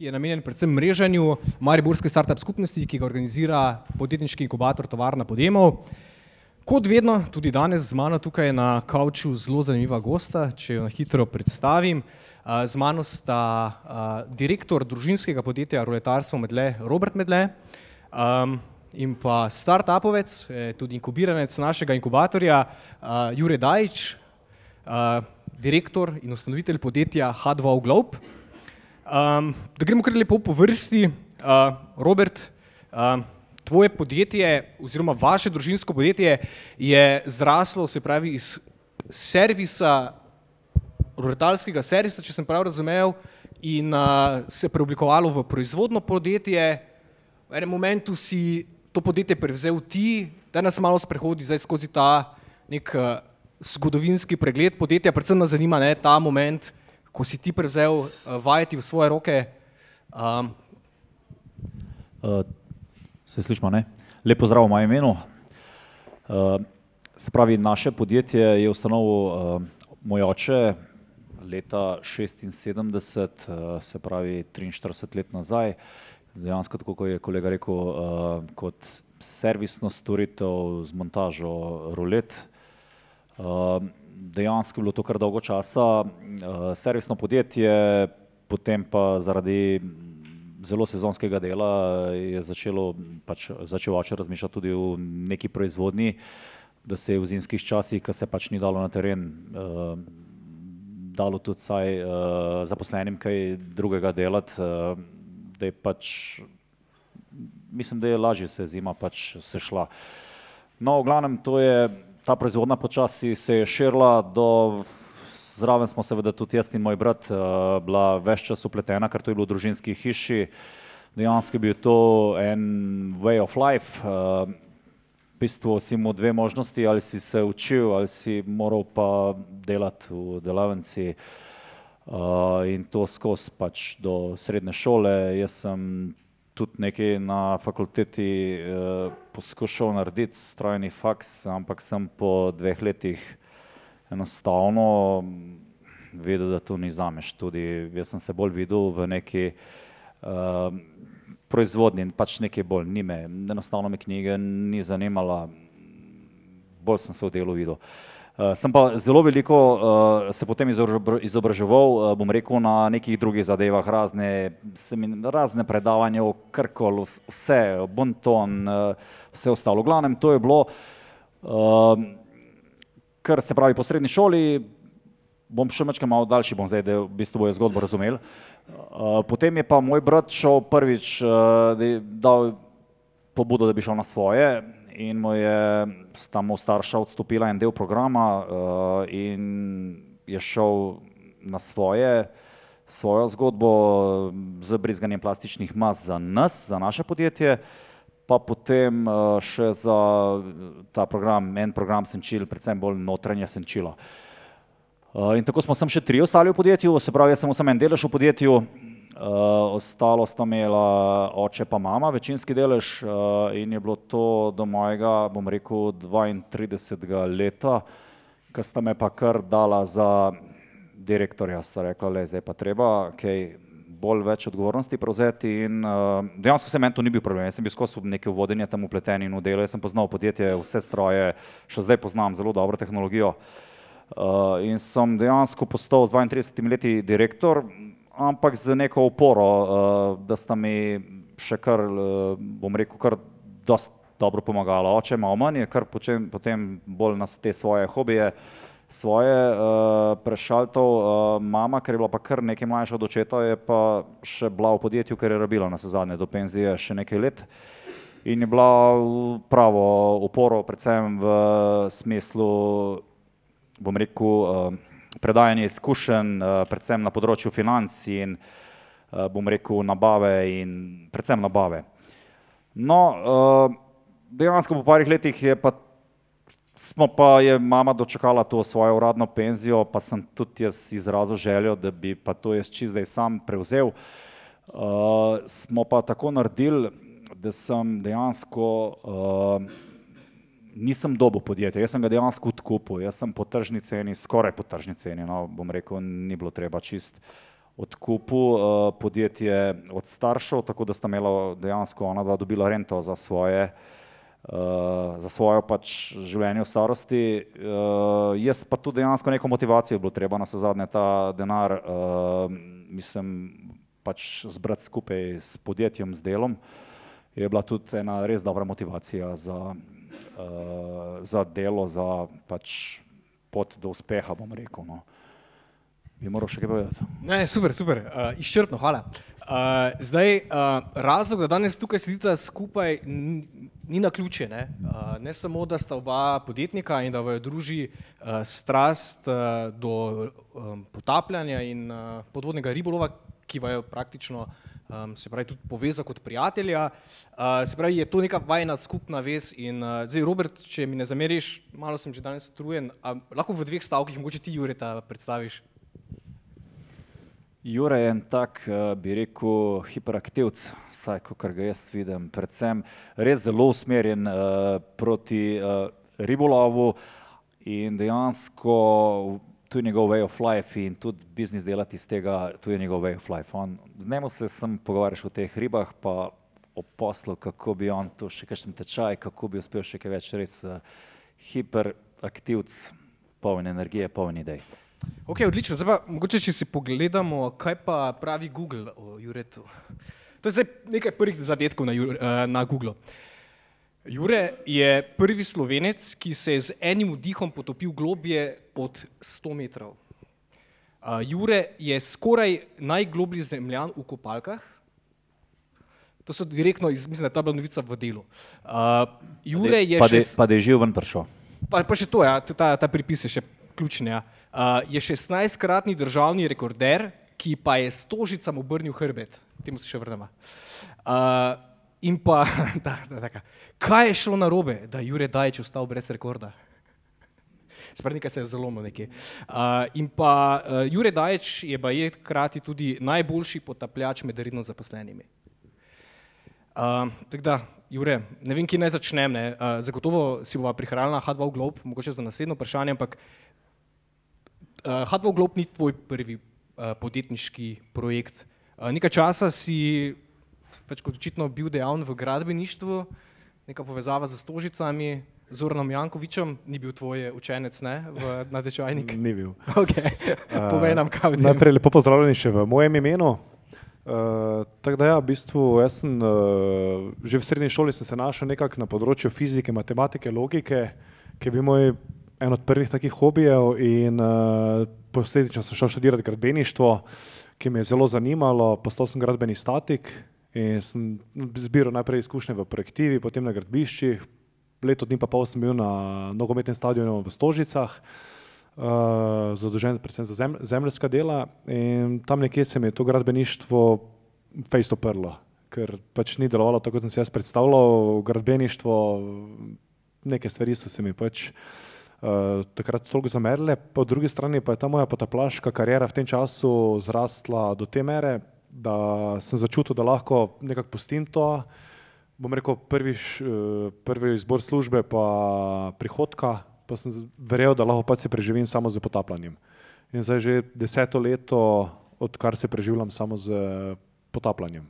ki je namenjen predvsem mreženju Mariborske startup skupnosti, ki ga organizira podjetniški inkubator Tovarna podjemov. Kot vedno, tudi danes z mano tukaj na kavču zelo zanimiva gosta, če jo na hitro predstavim. Z mano sta direktor družinskega podjetja Roletarstvo Medle, Robert Medle, in pa startupovec, tudi inkubiranec našega inkubatorja, Jure Dajič, direktor in ustanovitelj podjetja Hadvau Globe. Da gremo kar lepo po vrsti, Robert, tvoje podjetje oziroma vaše družinsko podjetje je zraslo, se pravi iz servisa, roletarskega servisa, če sem prav razumel, in se preoblikovalo v proizvodno podjetje. V enem momentu si to podjetje prevzel ti, daj nas malo sprehodi zdaj skozi ta neki zgodovinski pregled podjetja, predvsem nas zanima, ne, ta moment, ko si ti prevzel vajeti v svoje roke. Se slišimo, ne? Lep pozdrav v mojem imenu. Se pravi, naše podjetje je ustanovil moj oče leta šestinsedemdeset, se pravi triinštirideset let nazaj. Dejansko, tako kot je kolega rekel, kot servisno storitev z montažo rolet. Dejansko bilo to kar dolgo časa servisno podjetje, potem pa zaradi zelo sezonskega dela je začelo pač začel oče razmišljati tudi o neki proizvodnji, da se je v zimskih časih, ke se pač ni dalo na teren, dalo tudi vsaj zaposlenim kaj drugega delati, da je pač, mislim, da je lažje se zima pač se šla. No, v glavnem to je, ta proizvodnja počasi se je širila do, zraven smo seveda tudi jaz in moj brat bila ves čas vpletena, ker to je bilo v družinski hiši. Dejansko je bil to en way of life, v bistvu si imel dve možnosti, ali si se učil ali si moral pa delati v delavnici. In to skozi pač do srednje šole, jaz sem tudi nekaj na fakulteti poskušal narediti, strojni faks, ampak sem po dveh letih enostavno vedel, da to ni zame študij, jaz sem se bolj videl v neki proizvodnji, pač nekaj bolj, ni me, enostavno me knjige ni zanimala, bolj sem se v delu videl. Sem pa zelo veliko se potem izobraževal, bom rekel, na nekih drugih zadevah, razne razna predavanja o karkoli, vse, bonton, vse ostalo, v glavnem to je bilo kar, se pravi po srednji šoli, bom še majčkeno malo daljši bom zdaj, da v bistvu bojo zgodbo razumeli. Potem je pa moj brat šel prvič dal pobudo, da bi šel na svoje, in mu je, sta mu starša odstopila en del programa in je šel na svoje, svojo zgodbo z brizganjem plastičnih mas za nas, za naše podjetje, pa potem še za ta program, en program senčil, predvsem bolj notranja senčila. In tako smo samo še trije ostali v podjetju, se pravi, jaz sem samo en delež v podjetju, ostalo sta imela oče pa mama večinski delež in je bilo to do mojega, bom rekel, dvaintridesetega leta, ke sta me pa kar dala za direktorja, sta rekla: "Glej, zdaj pa treba kaj bolj več odgovornosti prevzeti." In dejansko saj meni to ni bil problem, jaz sem bil skozi v neko vodenje tam vpleten in v delo, jaz sem poznal podjetje, vse stroje, še zdaj poznam zelo dobro tehnologijo. In sem dejansko postal z dvaintridesetimi leti direktor, ampak z neko oporo, da sta mi še kar, bom rekel, kar dosti dobro pomagala, oče malo manj, kar potem bolj na te svoje hobije svoje prešaltal, mama, ker je bila pa kar nekaj mlajša od očeta, je pa še bila v podjetju, ker je rabila navsezadnje do penzije še nekaj let. In je bila pravo oporo predvsem v smislu, bom rekel, predajanja izkušenj, predvsem na področju financ in bom rekel, nabave in predvsem nabave. No, dejansko po parih letih je pa, smo pa, je mama dočakala to svojo uradno penzijo, pa sem tudi jaz izrazil željo, da bi pa to jaz čisto zdaj sam prevzel. Smo pa tako naredili, da sem dejansko nisem dobil podjetja, jaz sem ga dejansko odkupil, jaz sem po tržni ceni, skoraj po tržni ceni, no, bom rekel, ni bilo treba čisto odkupil uh, podjetje od staršev, tako da sta imela dejansko ona dva dobila rento za svoje, uh, za svojo pač življenje v starosti. Uh, jaz pa tudi dejansko neko motivacijo bilo treba na vse zadnje ta denar, uh, mislim, pač zbrati skupaj s podjetjem, s delom. Je bila tudi ena res dobra motivacija za, za delo, za pač pot do uspeha, bom rekel. No. Bi moral še kaj povedati? Ne, super, super, uh, izčrpno, hvala. Uh, zdaj, uh, razlog, da danes tukaj sedite skupaj, ni na ključe. Ne? Uh, ne samo, da sta oba podjetnika in da vaju druži uh, strast uh, do um, potapljanja in uh, podvodnega ribolova, ki vaju praktično um, se pravi tudi poveza kot prijatelja. Uh, se pravi, je to neka vajna skupna vez in uh, zdaj, Robert, če mi ne zameriš, malo sem že danes strujen, lahko v dveh stavkih, mogoče ti, Jureta, predstaviš. Jure je en tak, eh, bi rekel, hiperaktivc, saj kot ga jaz vidim, predvsem res zelo usmerjen uh, proti uh, ribolovu in dejansko tu je njegov way of life in tudi biznis delati iz tega, tu je njegov way of life. On, z njemu se sem pogovarjal o teh ribah, pa o poslu, kako bi on tu še kakšen tečaj, kako bi uspel še kaj več, res uh, hiperaktivc, poln energije, poln idej. Ok, odlično. Zdaj pa mogoče, če si pogledamo, kaj pa pravi Google o Juretu. To je zdaj nekaj prvih zadetkov na, eh, na Google. Jure je prvi slovenec, ki se je z enim vdihom potopil globje od 100 metrov. Uh, Jure je skoraj najgloblji zemljan v kopalkah. To so direktno iz, mislim, da je ta bila novica v delu. Uh, Jure je pa de, še... Pa da je živ ven prišel. Pa, pa še to, ja, ta, ta pripis je še ključni. Ja. Uh, je 16-kratni državni rekorder, ki pa je stožicam obrnil hrbet. Temu se še vrnemo. Uh, in pa, da, da, da, kaj je šlo na robe, da je Jure Dajč ostal brez rekorda? Spravi, nekaj se je zelo nekaj. Uh, in pa uh, Jure Dajč je pa je hkrati tudi najboljši potapljač med redno zaposlenimi. Uh, tako da, Jure, ne vem, kje naj začnem. Ne? Uh, zagotovo si bova prihranila H2 Globe, mogoče za naslednjo vprašanje, ampak uh, Hardware Globe ni tvoj prvi uh, podjetniški projekt. Uh, nekaj časa si več kot očitno bil dejavn v gradbeništvu, neka povezava z Stožicami, z Uranom Jankovičem, ni bil tvoj učenec ne, v natečajnik? Ni bil. Okay. Povej nam, kaj je. Najprej lepo pozdravljeni še v mojem imenu. Uh, tako da ja, v bistvu jaz sem uh, že v srednji šoli se našel nekako na področju fizike, matematike, logike, ki je bil moj en od prvih takih hobijev in uh, posledično sem šel študirati gradbeništvo, ki me je zelo zanimalo. Postal sem gradbeni statik in sem zbiral najprej izkušnje v projektivi, potem na gradbiščih. Leto dni pa pol sem bil na nogometnem stadionu v Stožicah, uh, zadolžen predvsem za zem, zemljska dela in tam nekje se mi je to gradbeništvo fejsto prlo, ker pač ni delovalo tako, kot sem si jaz predstavljal. Gradbeništvo, neke stvari so se mi pač uh, takrat toliko zamerile, po drugi strani pa je ta moja potaplaška karijera v tem času zrastla do te mere, da sem začutil, da lahko nekako pustim to. Bom rekel, prvi, uh, prvi izbor službe, pa prihodka, pa sem verjel, da lahko pač se preživim samo z potapljanjem. In zdaj že deseto leto, odkar se preživljam samo z potapljanjem.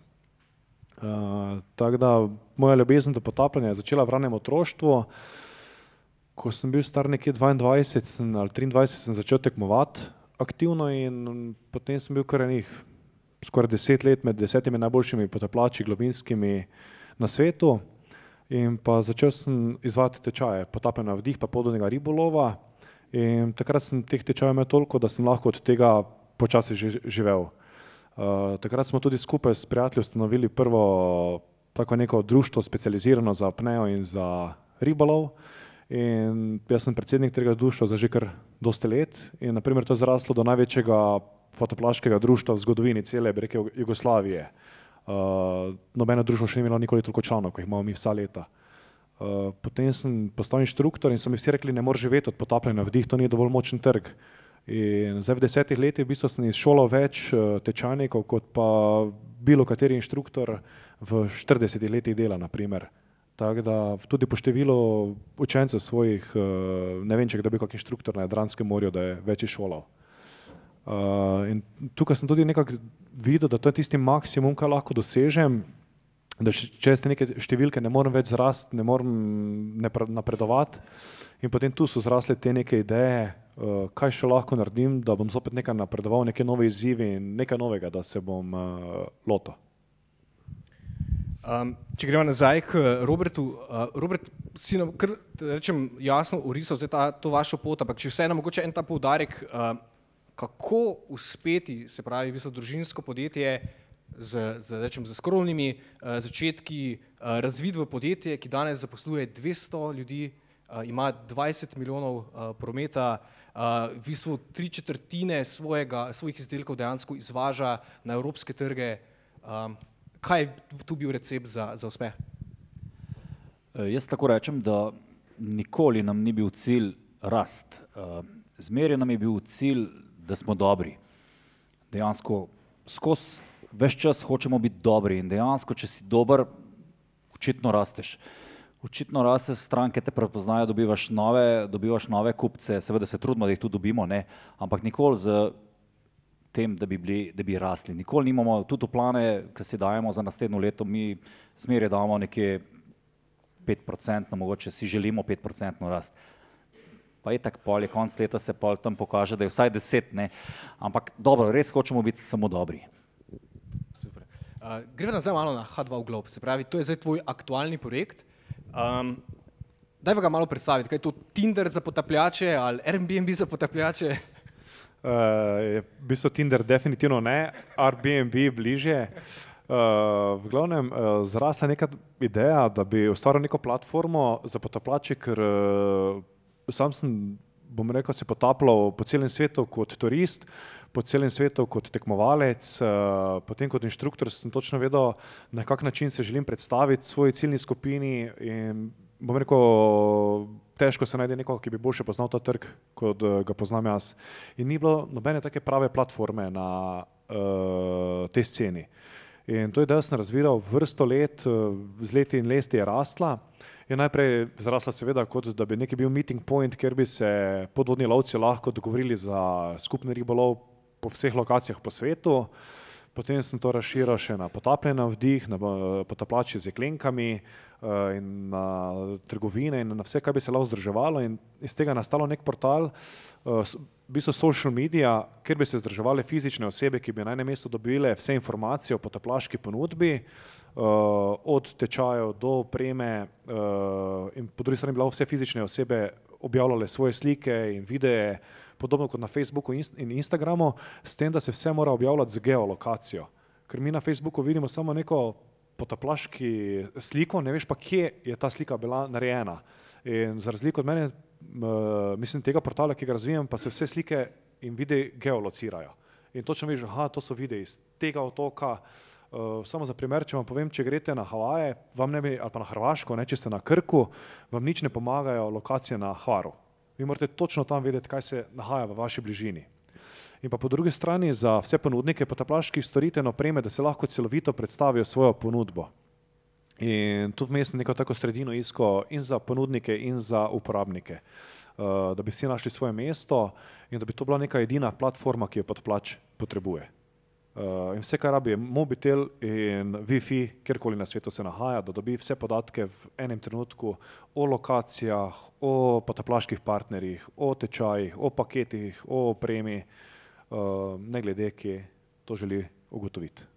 Uh, tako da moja ljubezen do potapljanja je začela v ranem otroštvu. Ko sem bil star nekje 22 sem, ali 23, sem začel tekmovati aktivno in potem sem bil kar enih skoraj deset let med desetimi najboljšimi potaplači globinskimi na svetu in pa začel sem izvati tečaje, potapljanja vdih pa podvodnega ribolova in takrat sem teh tečajev imel toliko, da sem lahko od tega počasi živel. Uh, takrat smo tudi skupaj s prijatelji ustanovili prvo tako neko društvo specializirano za apneo in za ribolov. In jaz sem predsednik tega društva za že kar dosti let in naprimer to je zraslo do največjega fotoplaškega društva v zgodovini cele, bi rekel, Jugoslavije. Uh, nobeno društvo še ni imelo nikoli toliko članov, kot jih imamo mi vsa leta. Uh, potem sem postal inštruktor in so mi vsi rekli, ne moreš živeti od potapljanja vdih, to ni dovolj močen trg. In zdaj v desetih letih v bistvu sem izšolal več uh, tečajnikov kot pa bilo kateri inštruktor v 40 letih dela, naprimer. Tako da tudi po številu učencev svojih, eh, ne vem, če kdo bi kot inštruktor na Jadranskem morju, da je večji šolal. Uh, tukaj sem tudi nekako videl, da to je tisti maksimum, kar lahko dosežem. Da če ste neke številke, ne morem več zrasti, ne morem napredovati. In potem tu so zrasle te neke ideje, uh, kaj še lahko naredim, da bom zopet nekaj napredoval, neke nove izzive in nekaj novega, da se bom uh, lotil. Um, če gremo nazaj k Robertu, uh, Robert, si nam kar rečem, jasno urisal ta, vašo pot, ampak če vseeno mogoče en ta poudarek, uh, kako uspeti, se pravi, v bistvu družinsko podjetje z, z, rečem, z skromnimi uh, začetki uh, razvid v podjetje, ki danes zaposluje 200 ljudi, uh, ima 20 milijonov uh, prometa, uh, v bistvu tri četrtine svojega, svojih izdelkov dejansko izvaža na evropske trge. Um, kaj je tu bil recept za, za uspeh? Jaz tako rečem, da nikoli nam ni bil cilj rast. Zmeraj nam je bil cilj, da smo dobri. Dejansko skozi več čas hočemo biti dobri in dejansko, če si dober, očitno rasteš. Očitno raste stranke, te prepoznajo, dobivaš nove, dobivaš nove kupce, seveda se trudimo, da jih tudi dobimo, ne? ampak nikoli z tem, da bi, bili, da bi rasli. Nikoli nimamo tudi plane, ki si dajemo za naslednjo leto, mi smerje damo nekje 5%, mogoče si želimo 5% rast. Pa je tako pol, je konc leta se pol tam pokaže, da je vsaj 10, ne. Ampak dobro, res hočemo biti samo dobri. Super. Uh, Gremo nazaj malo na H2 Globe, se pravi, to je zdaj tvoj aktualni projekt. Um, daj ga malo predstaviti, kaj je to Tinder za potapljače ali Airbnb za potapljače? Uh, v bistvu Tinder definitivno ne, Airbnb bliže. Uh, v glavnem, uh, zrasla je neka ideja, da bi ustvaril neko platformo za potapljače, ker uh, sam sem, bom rekel, se potapljal po celem svetu kot turist, po celem svetu kot tekmovalec, uh, potem kot inštruktor sem točno vedel, na kak način se želim predstaviti svoji ciljni skupini in bom rekel, težko se najde nekoga, ki bi boljše poznal ta trg, kot uh, ga poznam jaz. In ni bilo nobene take prave platforme na uh, tej sceni. In to je, da sem razvijal vrsto let, uh, z leti in leti je rasla. Je najprej zrasla seveda kot da bi neki bil meeting point, kjer bi se podvodni lovci lahko dogovorili za skupni ribolov po vseh lokacijah po svetu. Potem sem to razširil še na potapljanje vdih, na potapljače z jeklenkami eh, in na trgovine in na vse, kar bi se lahko združevalo in iz tega nastalo nek portal, eh, v bistvu social media, kjer bi se združevale fizične osebe, ki bi na enem mestu dobile vse informacije o potaplaški ponudbi, eh, od tečajev do opreme in po drugi strani bi lahko vse fizične osebe objavljale svoje slike in videe, podobno kot na Facebooku in Instagramu, s tem, da se vse mora objavljati z geolokacijo. Ker mi na Facebooku vidimo samo neko potaplaški sliko, ne veš pa, kje je ta slika bila narejena. In za razliko od mene, mislim, tega portala, ki ga razvijam, pa se vse slike in videi geolocirajo. In točno veš, da to so videi iz tega otoka. Uh, samo za primer, če vam povem, če greste na Havaje, vam ne bi, ali pa na Hrvaško, ne, če ste na Krku, vam nič ne pomagajo lokacije na Hvaru. Vi morate točno tam vedeti, kaj se nahaja v vaši bližini. In pa po drugi strani za vse ponudnike potaplaških storitev in opreme, da se lahko celovito predstavijo svojo ponudbo. In tu vmes neko tako sredino isko in za ponudnike in za uporabnike, uh, da bi vsi našli svoje mesto in da bi to bila neka edina platforma, ki jo podplač potrebuje. Uh, in vse, kar rabi, je mobitel in WiFi, kjerkoli na svetu se nahaja, da dobi vse podatke v enem trenutku o lokacijah, o potaplaških partnerjih, o tečajih, o paketih, o opremi, uh, ne glede, kje to želi ugotoviti.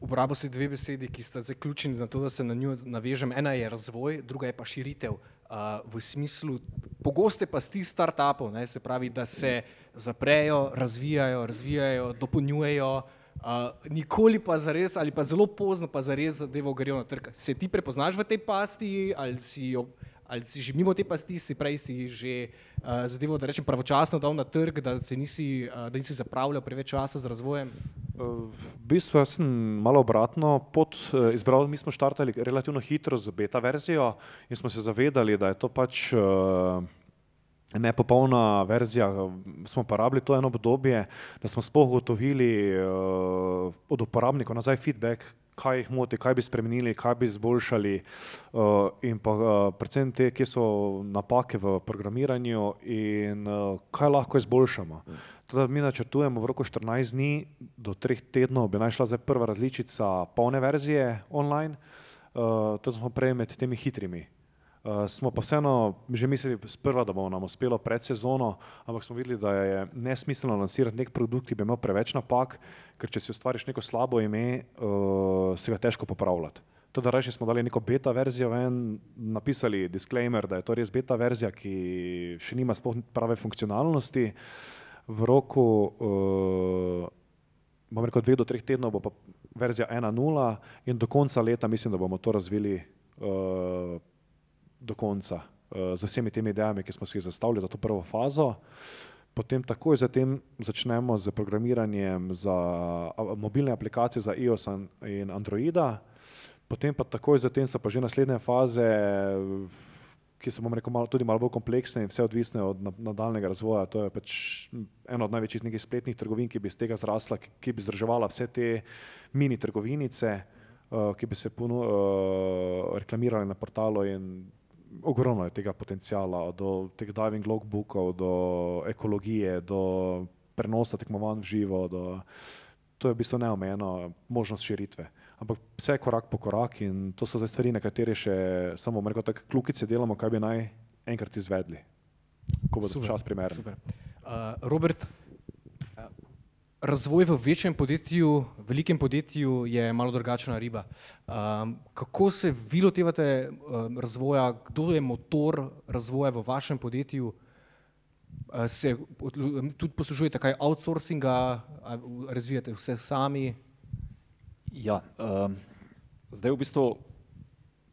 Uporabo si dve besedi, ki sta zdaj ključni za to, da se na njo navežem. Ena je razvoj, druga je pa širitev. Uh, v smislu, pogoste pa sti start-upov, se pravi, da se zaprejo, razvijajo, razvijajo, dopolnjujejo, uh, nikoli pa za res ali pa zelo pozno pa za res zadevo grejo na trg. Se ti prepoznaš v tej pasti ali si jo ali si že mimo te pasti, si prej si že uh, zadevo, da rečem, pravočasno dal na trg, da, nisi, uh, da nisi zapravljal preveč časa z razvojem? V bistvu sem malo obratno pot izbral, mi smo štartali relativno hitro z beta verzijo in smo se zavedali, da je to pač uh, nepopolna verzija, smo pa rabili to eno obdobje, da smo spoh gotovili uh, od uporabnikov nazaj feedback, kaj jih moti, kaj bi spremenili, kaj bi izboljšali uh, in pa uh, predvsem te, kje so napake v programiranju in uh, kaj lahko izboljšamo. Teda mi načrtujemo v roku 14 dni do 3 tednov, bi naj šla zdaj prva različica polne verzije online. Uh, to smo prej med temi hitrimi. Uh, smo pa vseeno že mislili sprva, da bo nam uspelo pred sezono, ampak smo videli, da je nesmiselno lansirati nek produkt, ki bi imel preveč napak, ker če si ustvariš neko slabo ime, uh, se ga težko popravljati. Tudi reči smo dali neko beta verzijo ven, napisali disclaimer, da je to res beta verzija, ki še nima prave funkcionalnosti. V roku, uh, bom rekel, dveh do treh tednov bo pa verzija 1.0 in do konca leta mislim, da bomo to razvili uh, do konca uh, z vsemi temi idejami, ki smo si jih zastavili za to prvo fazo. Potem takoj zatem začnemo z programiranjem za mobilne aplikacije za iOS in Androida, potem pa takoj zatem so pa že naslednje faze, ki so, bom rekel, malo, tudi malo bolj kompleksne in vse odvisne od nadaljnega razvoja. To je pač ena od največjih nekih spletnih trgovin, ki bi iz tega zrasla, ki, ki bi združevala vse te mini trgovinice, uh, ki bi se punu, uh, reklamirale na portalu in ogromno je tega potencijala, do teh diving logbookov, do ekologije, do prenosa tekmovanj v živo, do, to je v bistvu neomejeno možnost širitve. Ampak vse je korak po korak in to so zdaj stvari, na katere še samo rekel, tako klukice delamo, kaj bi naj enkrat izvedli, ko bo čas primeren. Uh, Robert, razvoj v večjem podjetju, velikem podjetju je malo drugačna riba. Um, kako se vi lotevate um, razvoja, kdo je motor razvoja v vašem podjetju? Uh, se tudi poslužujete kaj outsourcinga, razvijate vse sami? Ja, um, zdaj v bistvu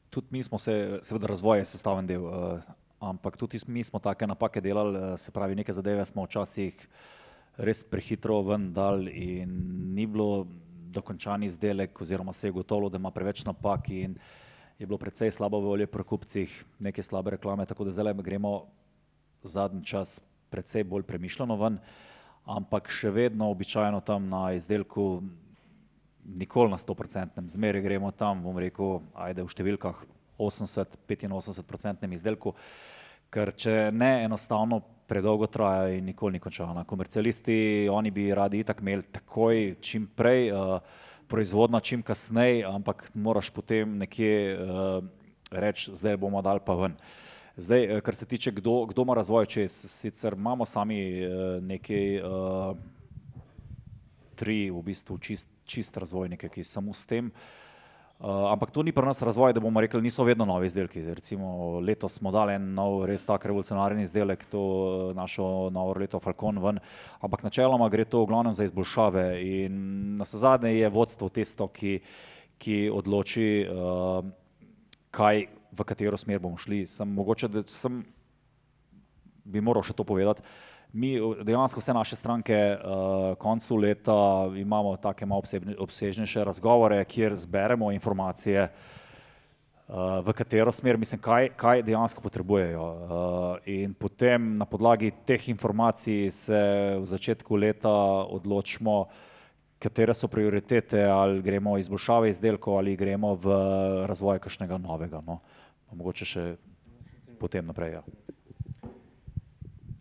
tudi mi smo se, seveda razvoj je sestaven del, uh, ampak tudi mi smo take napake delali, se pravi neke zadeve smo včasih uh, res prehitro ven dal in ni bilo dokončan izdelek oziroma se je gotovo, da ima preveč napak in je bilo precej slabo volje pri kupcih, neke slabe reklame, tako da zdaj gremo zadnji čas precej bolj premišljeno ven, ampak še vedno običajno tam na izdelku nikoli na 100%, zmeraj gremo tam, bom rekel, ajde v številkah 80-85% izdelku, ker če ne enostavno predolgo traja in nikoli ni končana. Komercialisti, oni bi radi itak imeli takoj, čim prej, uh, proizvodna čim kasneje, ampak moraš potem nekje uh, reči, zdaj bomo dal pa ven. Zdaj, uh, kar se tiče, kdo, kdo ima razvoj čez, sicer imamo sami uh, nekaj, uh, tri v bistvu čist, čist razvoj, nekaj, ki samo s tem. Uh, Uh, ampak to ni pri nas razvoj, da bomo rekli, niso vedno novi izdelki. Recimo letos smo dali en nov, res tak revolucionarni izdelek, to uh, našo novo leto Falcon ven, ampak načeloma gre to v glavnem za izboljšave in na zadnje je vodstvo tisto, ki, ki odloči, uh, kaj, v katero smer bomo šli. Sem mogoče, da sem, bi moral še to povedati. Uh, mi dejansko vse naše stranke uh, koncu leta imamo take malo obsežnejše razgovore, kjer zberemo informacije, uh, v katero smer, mislim, kaj, kaj dejansko potrebujejo. Uh, in potem na podlagi teh informacij se v začetku leta odločimo, katere so prioritete, ali gremo izboljšave izdelkov ali gremo v razvoj kakšnega novega. No. Mogoče še potem naprej. Ja.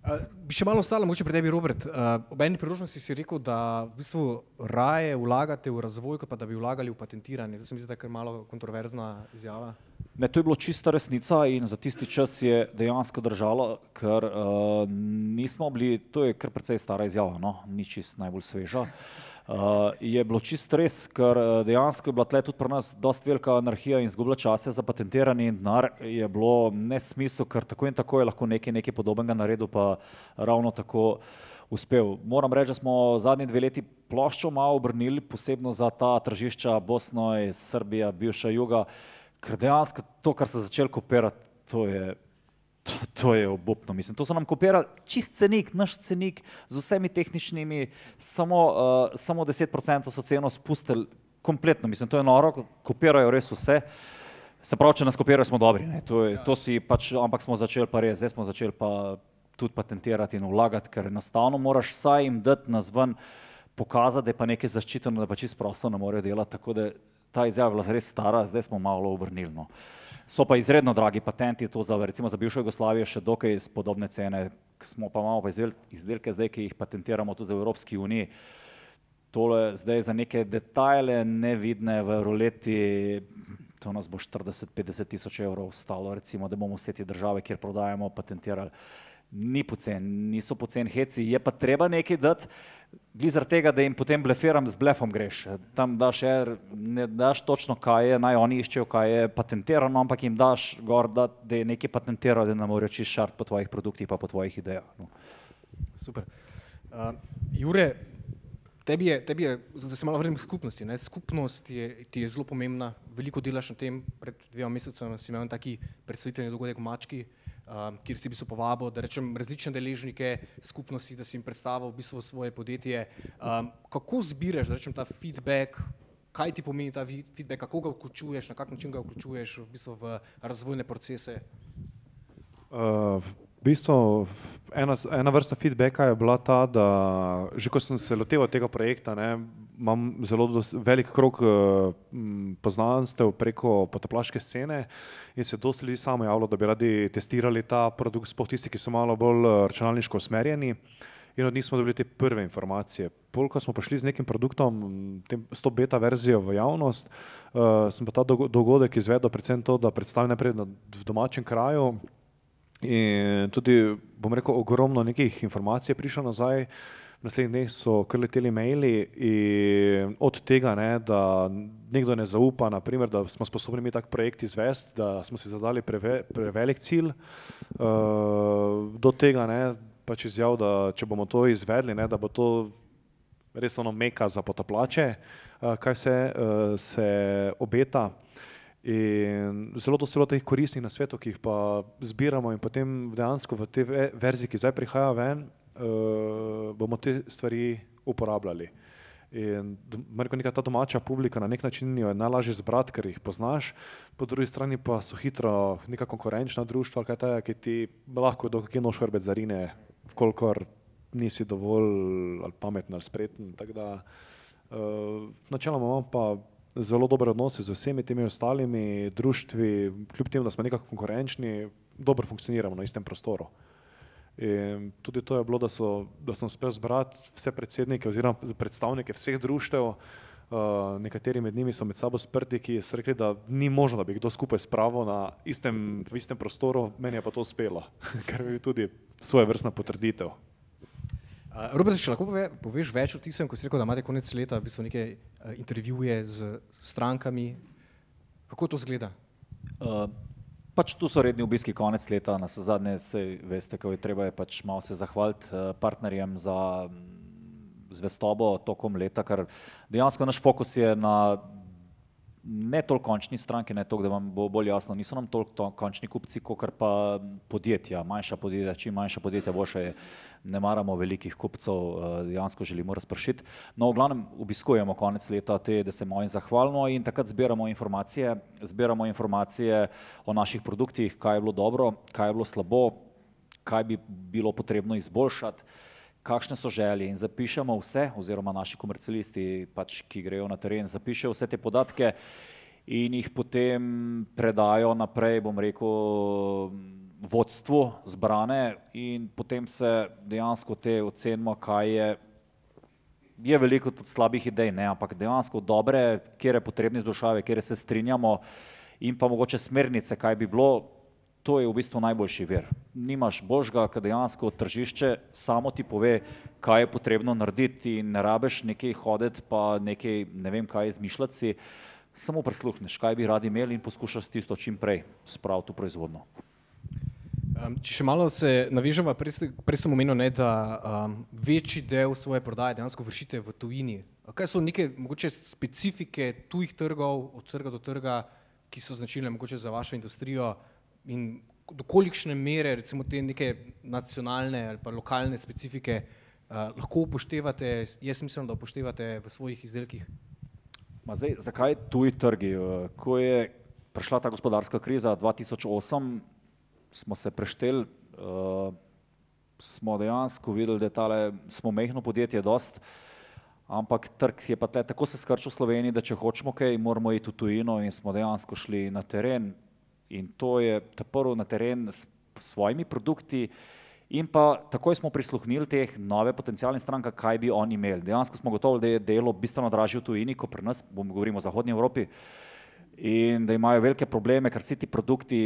Uh, bi še malo ostalo, mogoče pri tebi, Robert. Uh, ob eni priložnosti si rekel, da v bistvu raje vlagate v razvoj, kot pa da bi vlagali v patentiranje. Zdaj se mi zdi, da je kar malo kontroverzna izjava. Ne, to je bilo čista resnica in za tisti čas je dejansko držalo, ker uh, nismo bili, to je kar precej stara izjava, no? ni čist najbolj sveža. Uh, Uh, je bilo čist res, ker eh, dejansko je bila tle tudi pri nas dost velika anarhija in zgubila čase za patentiranje in denar je bilo nesmisel, ker tako in tako je lahko nekaj, nekaj podobnega naredil, pa ravno tako uspel. Moram reči, da smo zadnji dve leti ploščo malo obrnili, posebno za ta tržišča Bosno Srbija, bivša juga, ker dejansko to, kar se začel kopirati, to je To, to je obupno. Mislim, to so nam kopirali čist cenik, naš cenik z vsemi tehničnimi, samo, uh, samo 10% so ceno spustili kompletno. Mislim, to je noro, kopirajo res vse. Se pravi, če nas kopirajo, smo dobri. To je, to pač, ampak smo začeli pa res, zdaj smo začeli pa tudi patentirati in vlagati, ker enostavno moraš saj jim dati nas ven, pokazati, da je pa nekaj zaščiteno, da pa čisto prosto ne morejo delati. Tako da ta izjava je bila res stara, zdaj smo malo obrnili. No. So pa izredno dragi patenti, to za, recimo za bivšo Jugoslavijo še dokaj podobne cene, smo pa imamo pa izdelke zdaj, ki jih patentiramo tudi v Evropski uniji. Tole zdaj za neke detajle nevidne v roleti, to nas bo 40-50 tisoč evrov stalo, recimo, da bomo vse te države, kjer prodajamo, patentirali. Ni pocen, niso pocen heci, je pa treba nekaj dati, Zaradi tega, da jim potem blefiram, z blefom greš. Tam daš, er, ne daš točno, kaj je, naj oni iščejo, kaj je patentirano, ampak jim daš gor, da, da je nekaj patentirano, da ne morejo čist šart po tvojih produktih, pa po tvojih idejah. No. Super. Uh, Jure, tebi je, tebi je, da se malo vrnem k skupnosti. Ne? Skupnost je, ti je zelo pomembna, veliko delaš na tem, pred dvema mesecema si imel taki predstavitveni dogodek v Mački, um, kjer si v bistvu povabil, da rečem različne deležnike skupnosti, da si jim predstavil v bistvu svoje podjetje. Um, kako zbiraš, da rečem ta feedback, kaj ti pomeni ta feedback, kako ga vključuješ, na kak način ga vključuješ v bistvu v razvojne procese? Uh, v bistvu ena, ena vrsta feedbacka je bila ta, da že ko sem se loteval tega projekta, ne, imam zelo dos, velik krok uh, poznanstev preko potoplaške scene in se dosti ljudi samo javilo, da bi radi testirali ta produkt, sploh tisti, ki so malo bolj eh, računalniško usmerjeni. In od njih smo dobili te prve informacije. Pol, ko smo prišli z nekim produktom, tem, s to beta verzijo v javnost, uh, sem pa ta dogodek izvedel predvsem to, da predstavim najprej na, domačem kraju, In tudi, bom rekel, ogromno nekih informacij je prišlo nazaj. V naslednjih dneh so kar leteli maili od tega, ne, da nekdo ne zaupa, naprimer, da smo sposobni mi tak projekt izvesti, da smo si zadali preve, prevelik cilj, uh, do tega, ne, pač izjav, da če bomo to izvedli, ne, da bo to res ono meka za potaplače, uh, kaj vse uh, se obeta. In zelo dosti teh koristnih na svetu, ki jih pa zbiramo in potem dejansko v te verziji, ki zdaj prihaja ven, uh, bomo te stvari uporabljali. In rekel, neka ta domača publika na nek način jo je najlažje zbrati, ker jih poznaš, po drugi strani pa so hitro neka konkurenčna društva, kaj ta, ki ti lahko do kakšne nož hrbet zarine, kolikor nisi dovolj ali pameten ali spreten. Tako da uh, načeloma imam pa zelo dobre odnose z vsemi temi ostalimi društvi, kljub temu, da smo nekako konkurenčni, dobro funkcioniramo na istem prostoru. In tudi to je bilo, da, so, da sem uspel zbrati vse predsednike oziroma predstavnike vseh društev, uh, nekateri med njimi so med sabo sprti, ki so rekli, da ni možno, da bi kdo skupaj spravil na istem, istem prostoru, meni je pa to uspelo, kar je tudi svoje vrstna potrditev. Robert, če lahko pove, poveš več o tistem, ko si rekel, da imate konec leta v bistvu neke uh, intervjuje z strankami. Kako to zgleda? Uh, pač tu so redni obiski konec leta, na zadnje se veste, kako je treba je pač malo se zahvaliti uh, partnerjem za zvestobo tokom leta, ker dejansko naš fokus je na ne toliko končni stranki, ne toliko, da vam bo bolj jasno, niso nam toliko končni kupci, kot pa podjetja, manjša podjetja, čim manjša podjetja, boljše je ne maramo velikih kupcev, eh, dejansko želimo razpršiti. No, v glavnem obiskujemo konec leta te, da se in zahvalimo in takrat zbiramo informacije, zbiramo informacije o naših produktih, kaj je bilo dobro, kaj je bilo slabo, kaj bi bilo potrebno izboljšati, kakšne so želje in zapišemo vse, oziroma naši komercialisti, pač, ki grejo na teren, zapišejo vse te podatke in jih potem predajo naprej, bom rekel, vodstvu zbrane in potem se dejansko te ocenimo, kaj je, je veliko tudi slabih idej, ne, ampak dejansko dobre, kjer je potrebni izboljšave, kjer se strinjamo in pa mogoče smernice, kaj bi bilo, to je v bistvu najboljši vir. Nimaš božga, kad dejansko tržišče samo ti pove, kaj je potrebno narediti in ne rabeš nekaj hoditi pa nekaj, ne vem kaj izmišljati si, samo prisluhneš, kaj bi radi imeli in poskušaš tisto čim prej spraviti v proizvodno. Um, če še malo se navežemo, prej, prej sem omenil, ne, da um, večji del svoje prodaje dejansko vršite v tujini. Kaj so neke mogoče specifike tujih trgov, od trga do trga, ki so značilne mogoče za vašo industrijo in do kolikšne mere recimo te neke nacionalne ali pa lokalne specifike uh, lahko upoštevate, jaz mislim, da upoštevate v svojih izdelkih? Ma zdaj, zakaj tuji trgi? Ko je prišla ta gospodarska kriza 2008, smo se prešteli, uh, smo dejansko videli, da tale, smo mehno podjetje dost, ampak trg je pa tle, tako se skrčil v Sloveniji, da če hočemo kaj, moramo iti v tujino in smo dejansko šli na teren In to je prvo na teren s svojimi produkti. In pa takoj smo prisluhnili teh nove potencijalne stranke, kaj bi oni imeli. Dejansko smo gotovi, da je delo bistveno dražje v tujini, kot pri nas, bom govorimo o Zahodnji Evropi, in da imajo velike probleme, ker vsi ti produkti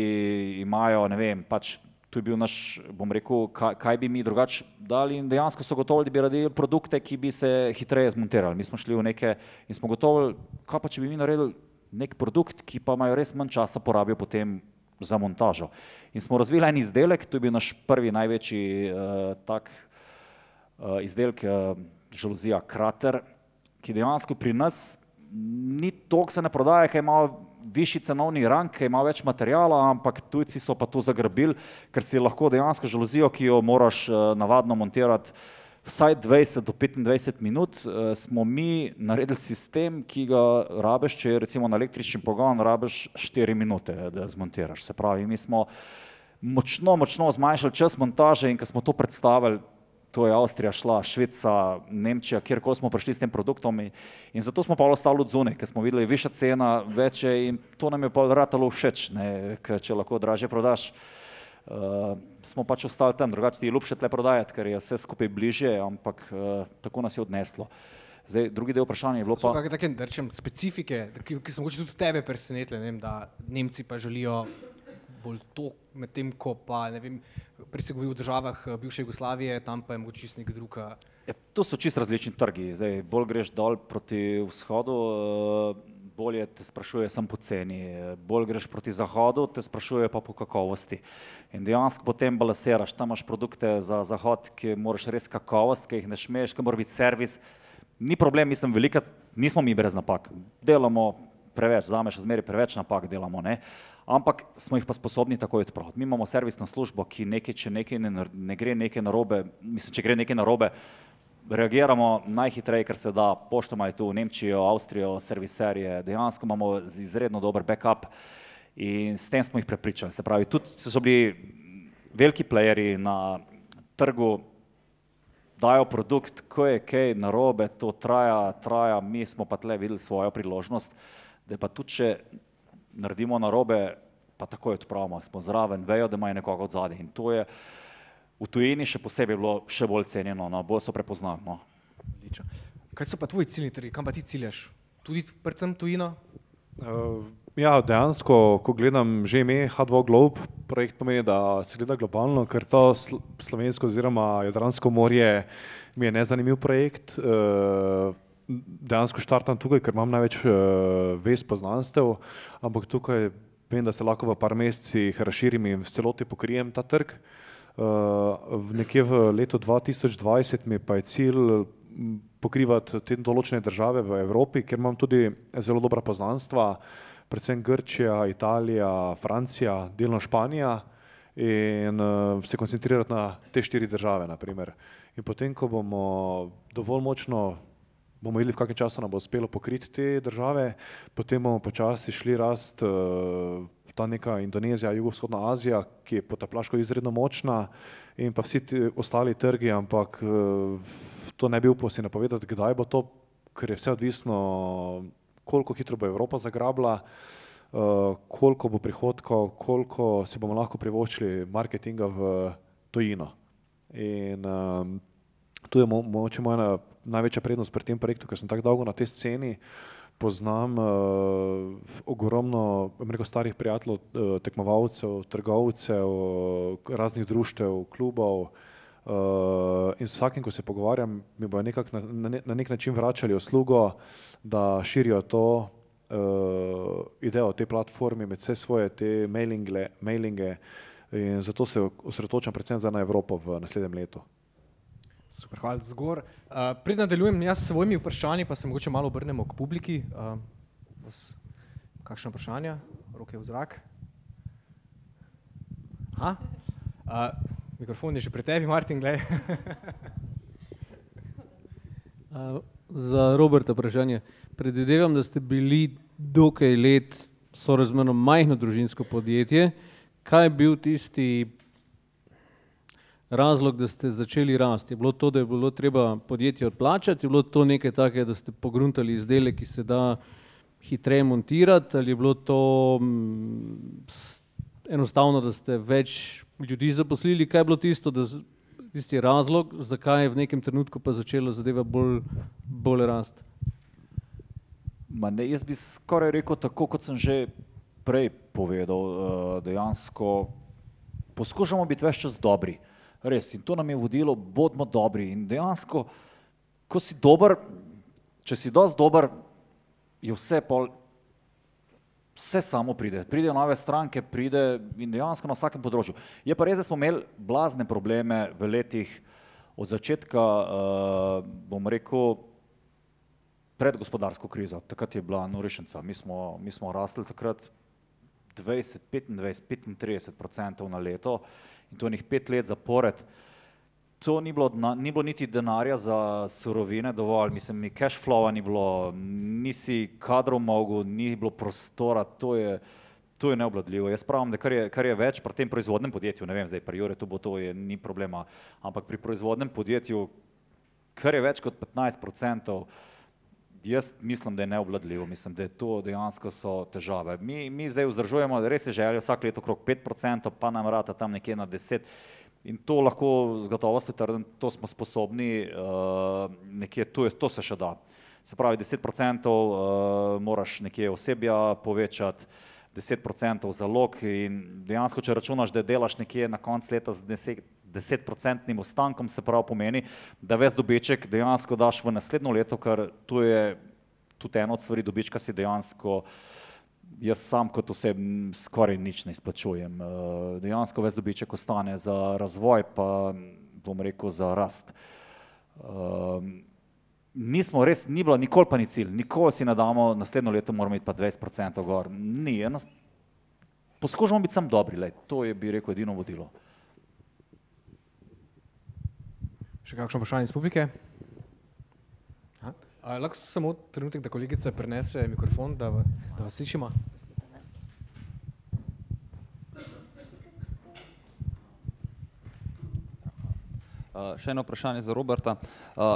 imajo, ne vem, pač to je bil naš, bom rekel, kaj, kaj bi mi drugače dali in dejansko so gotovi, da bi radili produkte, ki bi se hitreje zmontirali. Mi smo šli v neke in smo gotovi, kaj pa če bi mi naredili nek produkt, ki pa imajo res manj časa porabijo potem za montažo. In smo razvili en izdelek, to je bil naš prvi največji uh, tak uh, izdelek, uh, žaluzija Krater, ki dejansko pri nas ni toliko se ne prodaja, ker ima višji cenovni rang, ker ima več materijala, ampak tujci so pa to zagrabili, ker si lahko dejansko žaluzijo, ki jo moraš uh, navadno montirati vsaj 20 do 25 minut, uh, smo mi naredili sistem, ki ga rabiš, če je recimo na električni pogon, rabiš 4 minute, da zmontiraš. Se pravi, mi smo močno, močno zmanjšali čas montaže in ko smo to predstavili, to je Avstrija šla, Švica, Nemčija, kjerkoli smo prišli s tem produktom in, zato smo pa ostali od zunaj, ker smo videli višja cena, večje in to nam je pa ratalo všeč, ne, ker če lahko dražje prodaš. Uh, smo pač ostali tam, drugače ti je ljubše tle prodajati, ker je vse skupaj bližje, ampak uh, tako nas je odneslo. Zdaj, drugi del vprašanja je bilo pa. Kakšne take, rečem, specifike, ki, ki so mogoče tudi tebe presenetile, ne vem, da Nemci pa želijo bolj to, medtem ko pa, ne vem, prej se govori o državah eh, bivše Jugoslavije, tam pa je mogoče čist nek drug. Ja, to so čist različni trgi. Zdaj, bolj greš dol proti vzhodu, eh, bolje te sprašuje sam po ceni, bolj greš proti zahodu, te sprašuje pa po kakovosti. In dejansko potem balasiraš, tam imaš produkte za zahod, ki moraš res kakovost, ki jih ne šmeš, ki mora biti servis. Ni problem, mislim, velika, nismo mi brez napak. Delamo preveč, zameš, zmeri preveč napak delamo, ne ampak smo jih pa sposobni takoj odpraviti. Mi imamo servisno službo, ki nekaj, če nekaj ne, ne gre nekaj narobe, mislim, če gre nekaj narobe, reagiramo najhitreje, ker se da, poštamo je tu v Nemčijo, Avstrijo, serviserje, dejansko imamo izredno dober backup in s tem smo jih prepričali. Se pravi, tudi so bili veliki playeri na trgu, dajo produkt, ko je kaj narobe, to traja, traja, mi smo pa tle videli svojo priložnost, da pa tudi če naredimo narobe, pa takoj odpravimo, smo zraven, vejo, da imajo nekoga od zadaj. In to je v tujini še posebej bilo še bolj cenjeno, no, bolj so prepoznali. No. Kaj so pa tvoji ciljni trgi, kam pa ti ciljaš? Tudi predvsem tujino? Uh, ja, dejansko, ko gledam že ime H2 Globe, projekt pomeni, da se gleda globalno, ker to slovensko oziroma Jadransko morje mi je nezanimiv projekt. Uh, dejansko štartam tukaj, ker imam največ uh, vez poznanstev, ampak tukaj vem, da se lahko v par mesecih razširim in v celoti pokrijem ta trg. Uh, nekje v letu 2020 mi pa je cilj pokrivati te določene države v Evropi, ker imam tudi zelo dobra poznanstva, predvsem Grčija, Italija, Francija, delno Španija in uh, se koncentrirati na te štiri države. Naprimer. In potem, ko bomo dovolj močno bomo videli, v kakšnem času nam bo uspelo pokriti te države, potem bomo počasi šli rast uh, ta neka Indonezija, jugovzhodna Azija, ki je potaplaško izredno močna in pa vsi ti ostali trgi, ampak uh, to ne bi upal si napovedati, kdaj bo to, ker je vse odvisno, koliko hitro bo Evropa zagrabila, uh, koliko bo prihodkov, koliko si bomo lahko privoščili marketinga v tujino. In um, tu je mogoče moja največja prednost pri tem projektu, ker sem tako dolgo na tej sceni, poznam uh, ogromno rekel, starih prijateljev, uh, tekmovalcev, trgovcev, uh, raznih društev, klubov. Uh, in vsakim, ko se pogovarjam, mi bodo nekak na, na, na nek način vračali uslugo, da širijo to uh, idejo te platforme med vse svoje te mailingle, mailinge in zato se osredotočam predvsem na Evropo v naslednjem letu. Super, hvala zgor. Uh, Pred nadaljujem jaz s svojimi vprašanji, pa se mogoče malo obrnemo k publiki. Uh, vas, kakšno vprašanje? Roke v zrak. Aha. Uh, mikrofon je že pri tebi, Martin, glej. uh, za Roberta vprašanje. Predvidevam, da ste bili dokaj let sorazmerno majhno družinsko podjetje. Kaj je bil tisti razlog, da ste začeli rasti? Je bilo to, da je bilo treba podjetje odplačati, je bilo to nekaj takega, da ste pogruntali izdelek, ki se da hitreje montirati, ali je bilo to enostavno, da ste več ljudi zaposlili. Kaj je bilo tisto, da, tisti razlog, zakaj je v nekem trenutku pa začelo zadeva bolj, bolj rasti? Ne, jaz bi skoraj rekel tako, kot sem že prej povedal. Dejansko poskušamo biti več čas dobri. Res. In to nam je vodilo, bodimo dobri. In dejansko, ko si dober, če si dosti dober, je vse pol, vse samo pride. Pridejo nove stranke, pride in dejansko na vsakem področju. Je pa res, da smo imeli blazne probleme v letih od začetka, bom rekel, pred gospodarsko krizo. Takrat je bila norišnica. Mi smo, mi smo rasli takrat dvajset, petindvajset, petintrideset procentov na leto in to enih pet let zapored. To ni bilo, ni bilo niti denarja za surovine dovolj, mislim, ni cash flowa ni bilo, nisi kadrov mogel, ni bilo prostora, to je, to je neobvladljivo. Jaz pravim, da kar je, kar je več pri tem proizvodnem podjetju, ne vem zdaj pri Juretu bo to, je, ni problema, ampak pri proizvodnem podjetju, kar je več kot petnajst procentov, jaz mislim, da je neobvladljivo, mislim, da je to dejansko so težave. Mi, mi zdaj vzdržujemo, res je želja vsako leto okrog pet procentov, pa nam rata tam nekje na deset in to lahko z gotovostjo trdim, to smo sposobni nekje, to je, to se še da. Se pravi deset procentov moraš nekje osebja povečati, deset procentov zalog in dejansko, če računaš, da delaš nekje na koncu leta z deset, desetprocentnim ostankom, se pravi pomeni, da ves dobiček dejansko daš v naslednje leto, ker to je tudi ena od stvari dobička si dejansko jaz sam kot skoraj nič ne izplačujem. Dejansko ves dobiček ostane za razvoj pa, bom rekel, za rast. Nismo res, ni bilo, nikoli pa ni cilj, nikoli si ne damo, naslednje leto moramo iti pa dvajset procentov gor, ni, poskušamo biti samo dobri, glej, to je, bi rekel, edino vodilo. Še kakšno vprašanje iz publike? lahko samo trenutek, da kolegica prinese mikrofon, da, da vas slišimo. Še eno vprašanje za Roberta.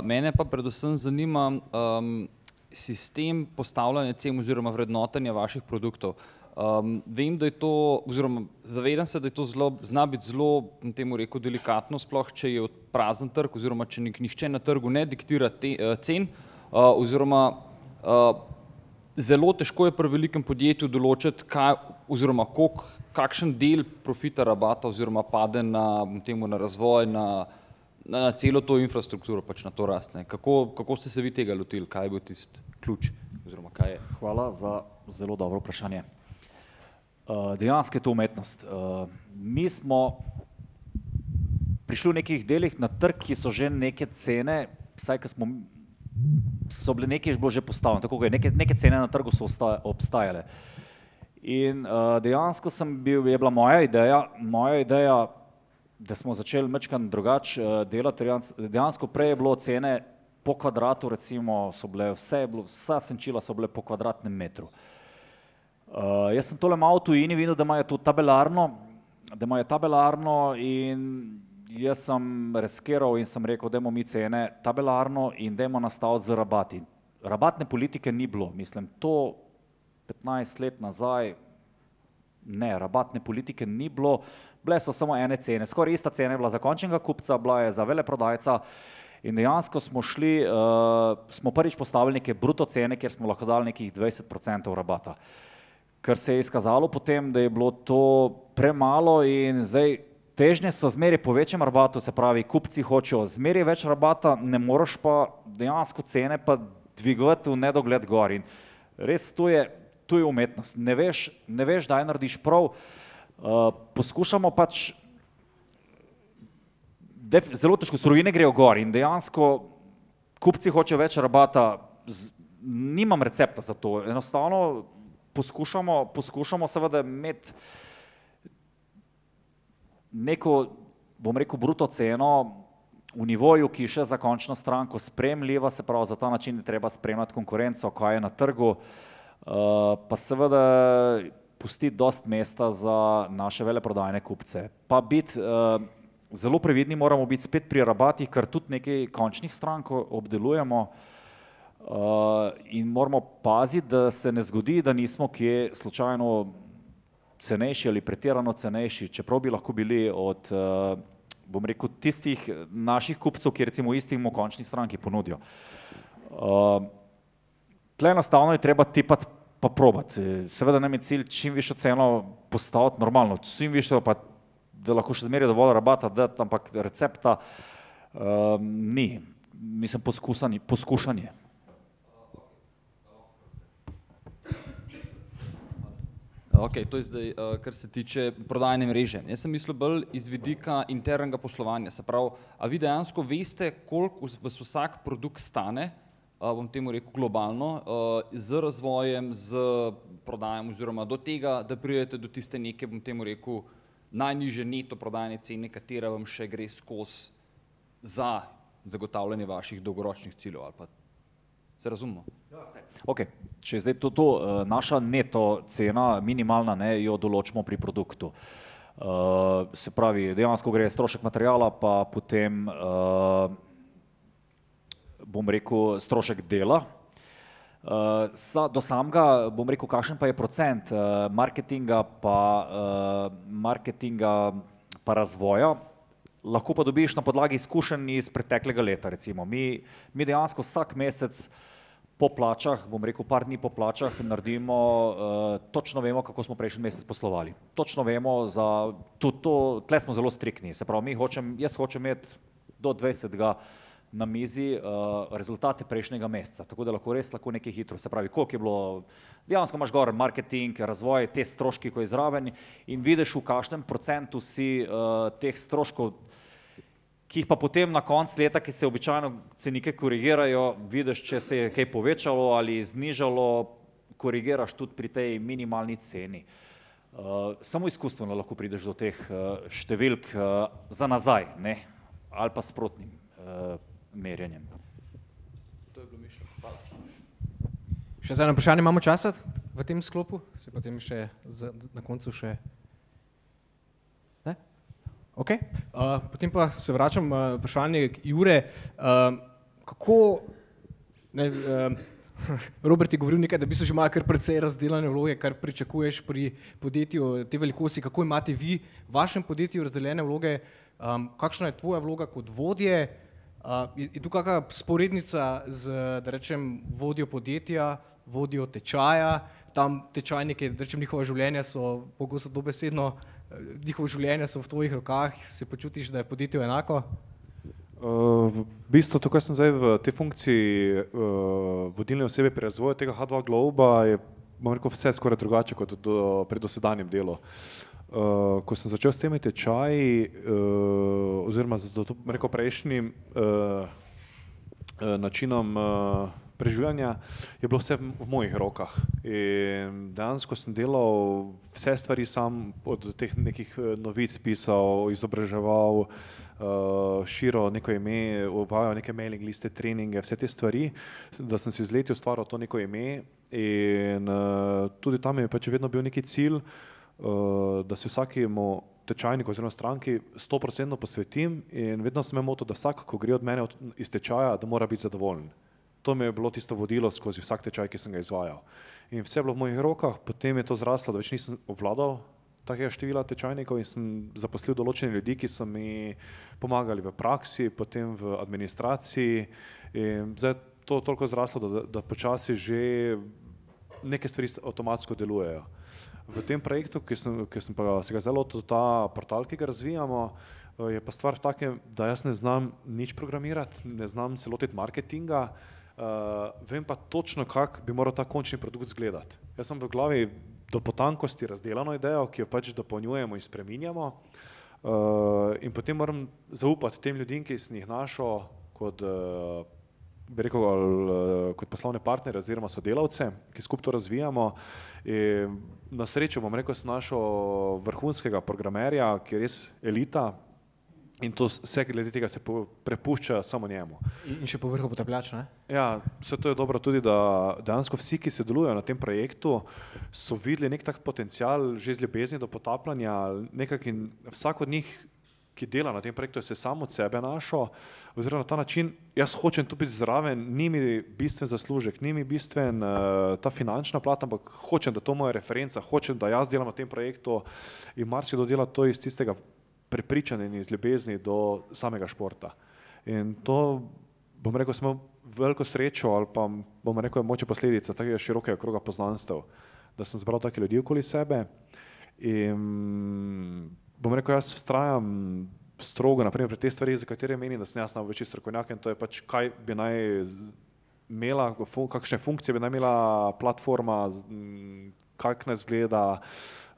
Mene pa predvsem zanima sistem postavljanja cen oziroma vrednotenja vaših produktov. Vem, da je to, oziroma zavedam se, da je to zelo, zna biti zelo, temu rekel, delikatno, sploh če je prazen trg oziroma če nihče na trgu ne diktira cen, oziroma zelo težko je pri velikem podjetju določiti, kaj oziroma koliko, kakšen del profita rabata oziroma pade na, temu, na razvoj, na na celo to infrastrukturo, pač na to rast, ne. Kako, kako ste se vi tega lotili, kaj je bil tisti ključ je? Hvala za zelo dobro vprašanje. Dejansko je to umetnost. Mi smo prišli v nekih delih na trg, ki so že neke cene, vsaj ko smo so bile nekaj je bilo že postavljeno, tako ke neke, neke cene na trgu so obstajale. In dejansko sem bil, je bila moja ideja, moja ideja, da smo začeli majčkeno drugače delati, dejansko prej je bilo cene po kvadratu recimo so bile, vse bilo, vsa senčila so bile po kvadratnem metru. Jaz sem tule malo tujini videl, da imajo to tabelarno, da imajo tabelarno in jaz sem riskiral in sem rekel, dajmo mi cene tabelarno in dajmo nastaviti z rabati. Rabatne politike ni bilo, mislim to petnajst let nazaj, ne, rabatne politike ni bilo, bile so samo ene cene, skoraj ista cena je bila za končnega kupca, bila je za veleprodajca in dejansko smo šli, smo prvič postavili neke bruto cene, kjer smo lahko dali nekih dvajset procentov rabata. Ker se je izkazalo potem, da je bilo to premalo in zdaj težnje so zmeraj po večjem rabatu, se pravi, kupci hočejo zmeraj več rabata, ne moreš pa dejansko cene pa dvigovati v nedogled gor in res to je, to je umetnost, ne veš, ne veš, kdaj narediš prav. Poskušamo pač zelo težko, surovine grejo gor in dejansko kupci hočejo več rabata, nimam recepta za to, enostavno poskušamo, poskušamo seveda imeti neko, bom rekel, bruto ceno v nivoju, ki je še za končno stranko sprejemljiva, se pravi, za ta način je treba spremljati konkurenco, kaj je na trgu, pa seveda pustiti dosti mesta za naše veleprodajne kupce. Pa biti zelo previdni moramo biti spet pri rabatih, ker tudi nekaj končnih strank obdelujemo in moramo paziti, da se ne zgodi, da nismo kje slučajno cenejši ali pretirano cenejši, čeprav bi lahko bili od, uh, bom rekel, tistih naših kupcev, ki recimo istemu končni stranki ponudijo. Uh, tle enostavno je treba tipati pa probati. Seveda nam je cilj čim višjo ceno postaviti normalno, čim višjo pa, da lahko še zmeraj dovolj rabata dati, ampak recepta uh, ni. Mislim, poskušanje. Ok, to je zdaj, uh, kar se tiče prodajne mreže. Jaz sem mislil bolj iz vidika internega poslovanja. Se pravi, a vi dejansko veste, koliko vas vsak produkt stane, bom temu rekel globalno, uh, z razvojem, z prodajem oziroma do tega, da pridete do tiste neke, bom temu rekel, najniže neto prodajne cene, katera vam še gre skozi za zagotavljanje vaših dolgoročnih ciljev ali pa se razumemo? Okay. Če je zdaj to, to naša neto cena, minimalna, ne, jo določimo pri produktu. Uh, se pravi, dejansko gre strošek materijala, pa potem, uh, bom rekel, strošek dela. Uh, sa, do samega, bom rekel, kakšen pa je procent uh, marketinga, pa, uh, marketinga pa razvoja, lahko pa dobiš na podlagi izkušenj iz preteklega leta. Recimo. Mi, mi dejansko vsak mesec po plačah, bom rekel par dni po plačah, naredimo, uh, točno vemo, kako smo prejšnji mesec poslovali. Točno vemo, za, tudi to, tle smo zelo striktni, se pravi, mi hočem, jaz hočem imeti do 20. na mizi uh, rezultate prejšnjega meseca, tako da lahko res lahko nekaj hitro, se pravi, koliko je bilo, dejansko imaš gor marketing, razvoj, te stroški, ko je zraven in vidiš, v kakšnem procentu si uh, teh stroškov ki jih pa potem na koncu leta, ki se običajno cenike korigirajo, vidiš, če se je kaj povečalo ali znižalo, korigiraš tudi pri tej minimalni ceni. Uh, samo izkustveno lahko prideš do teh uh, številk uh, za nazaj, ne? ali pa sprotnim uh, merjenjem. To je bilo mišljeno. Hvala. Še za eno vprašanje imamo časa v tem sklopu, se potem še z, na koncu še Okay. Uh, potem pa se vračam na uh, vprašanje Jure. Uh, kako, ne, uh, Robert je govoril nekaj, da bi se že imel kar precej razdeljene vloge, kar pričakuješ pri podjetju te velikosti. Kako imate vi v vašem podjetju razdeljene vloge? Um, kakšna je tvoja vloga kot vodje? Uh, je, je tu kakšna sporednica z, da rečem, vodjo podjetja, vodjo tečaja? Tam tečajniki, da rečem, njihova življenja so pogosto dobesedno uh, njihovo življenje so v tvojih rokah, se počutiš, da je podjetje enako? Uh, v bistvu, tukaj sem zdaj v tej funkciji uh, vodilne osebe pri razvoju tega H2 Globa, je rekel, vse skoraj drugače kot do, pri dosedanjem delu. Uh, ko sem začel s temi tečaji, uh, oziroma z rekel, prejšnjim uh, uh, načinom uh, preživljanja, je bilo vse v mojih rokah. In dejansko sem delal vse stvari sam, od teh nekih novic pisal, izobraževal, uh, širo neko ime, uvajal neke mailing liste, treninge, vse te stvari, da sem si z leti ustvaril to neko ime. In uh, tudi tam je pač vedno bil neki cilj, uh, da se vsakemu tečajniku oziroma stranki 100% posvetim in vedno sem imel moto, da vsak, ko gre od mene iz tečaja, da mora biti zadovoljen. To mi je bilo tisto vodilo skozi vsak tečaj, ki sem ga izvajal. In vse je bilo v mojih rokah, potem je to zraslo, da več nisem obvladal takega števila tečajnikov in sem zaposlil določene ljudi, ki so mi pomagali v praksi, potem v administraciji. In zdaj je to toliko zraslo, da, da počasi že neke stvari avtomatsko delujejo. V tem projektu, ki sem, ki sem pa se ga zelo lotil, ta portal, ki ga razvijamo, je pa stvar v takem, da jaz ne znam nič programirati, ne znam se lotiti marketinga, Uh, vem pa točno, kako bi moral ta končni produkt izgledati. Jaz sem v glavi do potankosti razdeljeno idejo, ki jo pač dopolnjujemo in spreminjamo. Uh, in potem moram zaupati tem ljudem, ki sem jih našel kot, uh, rekel, uh, kot poslovne partnerje oziroma sodelavce, ki skupaj to razvijamo. In na srečo bom rekel, sem našel vrhunskega programerja, ki je res elita, In to vse glede tega se prepušča samo njemu. In še povrhu potapljač, ne? Ja, vse to je dobro tudi, da dejansko vsi, ki sodelujejo na tem projektu, so videli nek tak potencial že z ljubezni do potapljanja, nekak in vsak od njih ki dela na tem projektu, se samo od sebe našel, oziroma na ta način jaz hočem tu biti zraven, ni mi bistven zaslužek, ni mi bistven uh, ta finančna plata, ampak hočem, da to moja referenca, hočem, da jaz delam na tem projektu in marsikdo dela to iz tistega prepričanja in iz ljubezni do samega športa. In to, bom rekel, smo veliko srečo ali pa bom rekel, je moče posledica takega širokega kroga poznanstev, da sem zbral take ljudi okoli sebe. In bom rekel, jaz vztrajam strogo naprimer, pri te stvari, za katere menim, da sem jaz največji strokovnjak in to je pač, kaj bi naj imela, kakšne funkcije bi naj imela platforma, kak naj zgleda,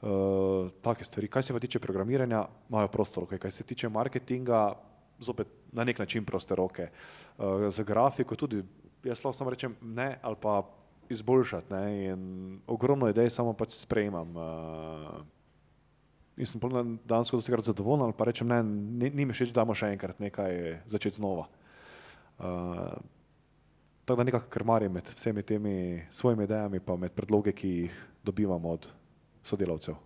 uh, take stvari. Kaj se pa tiče programiranja, imajo prosto roke, kaj se tiče marketinga, zopet na nek način proste roke. Uh, za grafiko tudi, jaz lahko samo rečem ne ali pa izboljšati ne, in ogromno idej samo pač sprejemam. Uh, in sem danes dosti krat zadovoljen, ali pa rečem, ne, ni, ni mi všeč, da damo še enkrat nekaj začeti znova. Uh, tako da nekako krmarim med vsemi temi svojimi idejami, pa med predloge, ki jih dobivam od sodelavcev.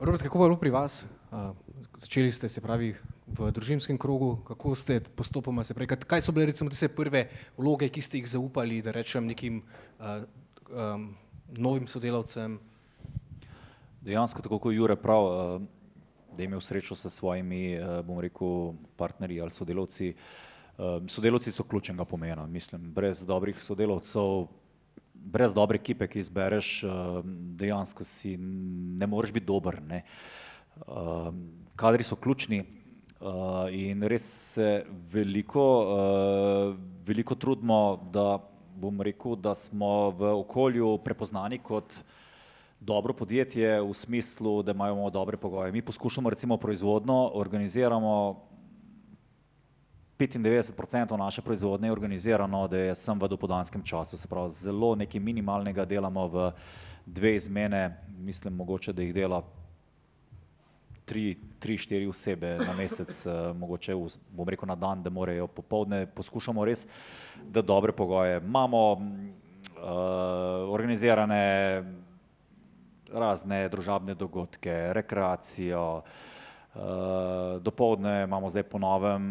Robert, kako je bilo pri vas? Uh, začeli ste se pravi v družinskem krogu, kako ste postopoma se prej, kaj so bile recimo tiste prve vloge, ki ste jih zaupali, da rečem nekim uh, um, novim sodelavcem, Dejansko, tako kot Jure prav, eh, da je imel srečo s svojimi, eh, bom rekel, partnerji ali sodelavci. Eh, sodelavci so ključnega pomena, mislim, brez dobrih sodelavcev, brez dobre ekipe, ki izbereš, dejansko si ne moreš biti dober. Ne. Kadri so ključni in res se veliko, veliko trudimo, da bom rekel, da smo v okolju prepoznani kot dobro podjetje v smislu, da imamo dobre pogoje. Mi poskušamo recimo proizvodno, organiziramo 95% naše proizvodnje je organizirano, da je sem v dopodanskem času, se pravi zelo nekaj minimalnega delamo v dve izmene, mislim mogoče, da jih dela tri, tri, štiri osebe na mesec, eh, mogoče v, bom rekel na dan, da morajo popovdne, poskušamo res, da dobre pogoje. Imamo uh, organizirane razne družabne dogodke, rekreacijo. Uh, eh, dopoledne imamo zdaj po novem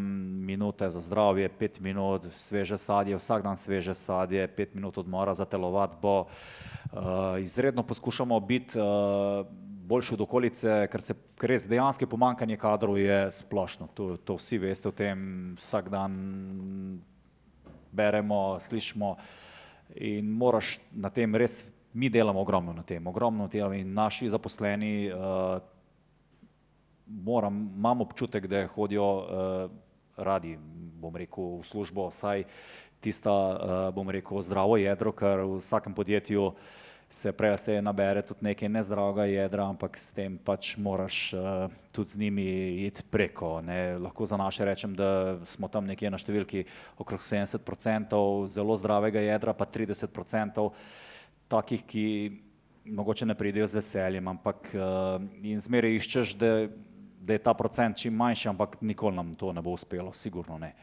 minute za zdravje, pet minut sveže sadje, vsak dan sveže sadje, pet minut odmora za telovadbo. Uh, izredno poskušamo biti uh, boljši od okolice, ker se ker res dejansko pomankanje kadrov je splošno. To, to vsi veste o tem, vsak dan beremo, slišimo in moraš na tem res mi delamo ogromno na tem, ogromno delamo in naši zaposleni uh, moram, imam občutek, da hodijo uh, radi, bom rekel, v službo, saj tista, uh, bom rekel, zdravo jedro, ker v vsakem podjetju se prej se nabere tudi nekaj nezdravega jedra, ampak s tem pač moraš uh, tudi z njimi iti preko. Ne. Lahko za naše rečem, da smo tam nekje na številki okrog 70% zelo zdravega jedra, pa 30% takih, ki mogoče ne pridejo z veseljem, ampak uh, in zmeraj iščeš, da, da je ta procent čim manjši, ampak nikoli nam to ne bo uspelo, sigurno ne.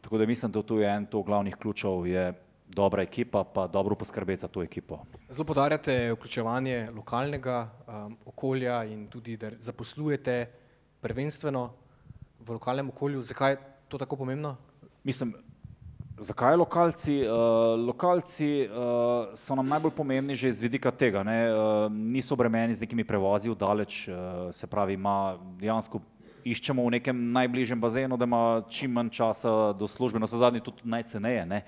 Tako da mislim, da tu je en to glavnih ključov, je dobra ekipa, pa dobro poskrbeti za to ekipo. Zelo podarjate vključevanje lokalnega um, okolja in tudi, da zaposlujete prvenstveno v lokalnem okolju. Zakaj je to tako pomembno? Mislim, Zakaj lokalci? Uh, lokalci uh, so nam najbolj pomembni že iz vidika tega? Uh, niso obremeni z nekimi prevozi v daleč, uh, se pravi, ima dejansko iščemo v nekem najbližjem bazenu, da ima čim manj časa do službe, na zadnji tudi najceneje, ne?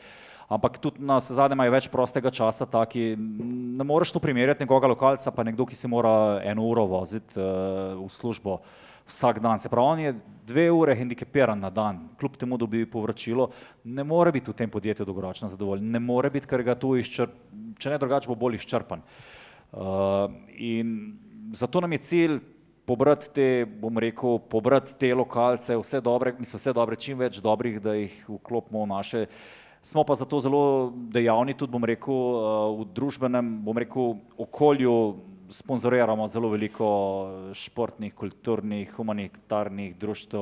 ampak tudi na zadnji imajo več prostega časa, taki, ne moreš tu primerjati nekoga lokalca, pa nekdo, ki se mora eno uro voziti uh, v službo. Uh, vsak dan. Se pravi, on je dve ure hendikepiran na dan, kljub temu dobi povračilo, ne more biti v tem podjetju dolgoročno zadovoljen, ne more biti, ker ga tu izčrp, če ne drugače bo bolj izčrpan. Uh, in zato nam je cilj pobrati te, bom rekel, pobrati te lokalce, vse dobre, mislim, vse dobre, čim več dobrih, da jih vklopimo v naše. Smo pa zato zelo dejavni tudi, bom rekel, v družbenem, bom rekel, okolju sponzoriramo zelo veliko športnih, kulturnih, humanitarnih društv.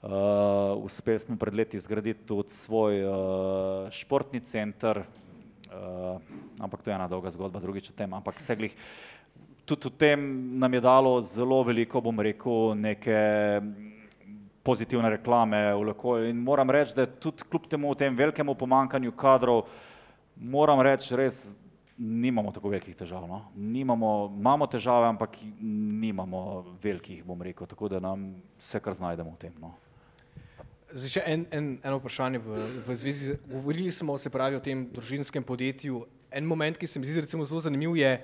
Uh, uspeli smo pred leti zgraditi tudi svoj uh, športni center, uh, ampak to je ena dolga zgodba, drugič o tem, ampak seglih. tudi v tem nam je dalo zelo veliko, bom rekel, neke pozitivne reklame v Lekoju in moram reči, da tudi kljub temu tem velikemu pomankanju kadrov, moram reči res, nimamo tako velikih težav. No? Nimamo, imamo težave, ampak nimamo velikih, bom rekel, tako da nam vse kar znajdemo v tem. No? Zdaj še en, en, eno vprašanje v, v zvezi, govorili smo se pravi o tem družinskem podjetju. En moment, ki se mi zdi recimo zelo zanimiv, je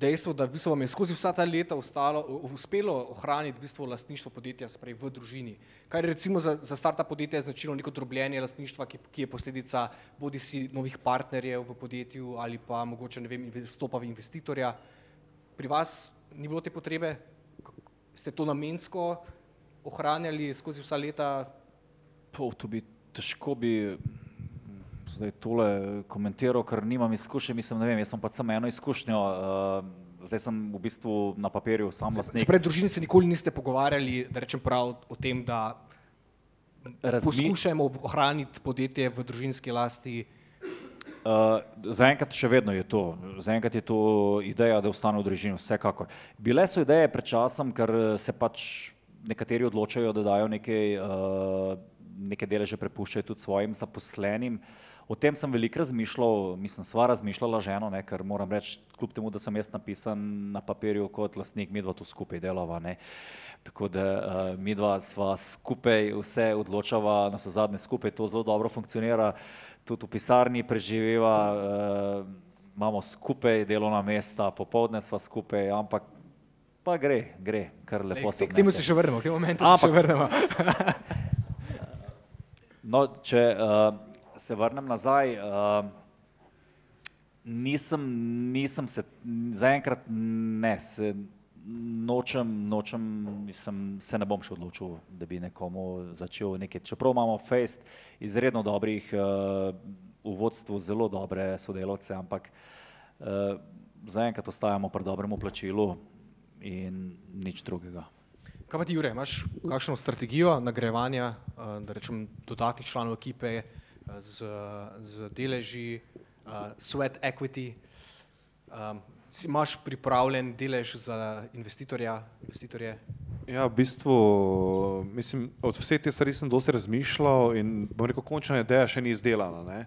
dejstvo, da v bistvu vam je skozi vsa ta leta ostalo, uspelo ohraniti v bistvu lastništvo podjetja spravi, v družini. Kaj recimo za, za starta podjetja značilno neko drobljenje lastništva, ki, ki je posledica bodi si novih partnerjev v podjetju ali pa mogoče ne vem, vstopa v investitorja. Pri vas ni bilo te potrebe? Ste to namensko ohranjali skozi vsa leta? To, to bi težko bi zdaj tole komentiral, ker nimam izkušnje, mislim, ne vem, jaz sem pa samo eno izkušnjo, uh, zdaj sem v bistvu na papirju sam lastnik. Pred družino se nikoli niste pogovarjali, da rečem prav o tem, da Razmi... poskušamo ohraniti podjetje v družinski lasti. Uh, zaenkrat še vedno je to, zaenkrat je to ideja, da ostane v družini, vsekakor. Bile so ideje pred časom, ker se pač nekateri odločajo, da dajo nekaj uh, neke deleže prepuščajo tudi svojim zaposlenim. O tem sem veliko razmišljal, mislim, sva razmišljala ženo, ne, ker moram reči, kljub temu, da sem jaz napisan na papirju kot lastnik, mi dva tu skupaj delava. Ne. Tako da uh, mi dva sva skupaj vse odločava, na so zadnje skupaj, to zelo dobro funkcionira, tudi v pisarni preživeva, uh, imamo skupaj delovna mesta, popovdne sva skupaj, ampak pa gre, gre, kar lepo se. K temu se še vrnemo, k temu momentu se še vrnemo. No, če uh, se vrnem nazaj, uh, nisem, nisem se, zaenkrat ne, se nočem, nočem sem, se ne bom še odločil, da bi nekomu začel nekaj. Čeprav imamo fejst izredno dobrih, uh, v vodstvu zelo dobre sodelovce, ampak uh, zaenkrat ostajamo pri dobremu plačilu in nič drugega. Kaj pa ti, Jure, imaš kakšno strategijo nagrajevanja, da rečem, dodatnih članov ekipe z, z deleži, uh, sweat equity? Um, si imaš pripravljen delež za investitorja, investitorje? Ja, v bistvu, mislim, od vseh teh stvari sem dosti razmišljal in bom rekel, končna ideja še ni izdelana. Ne?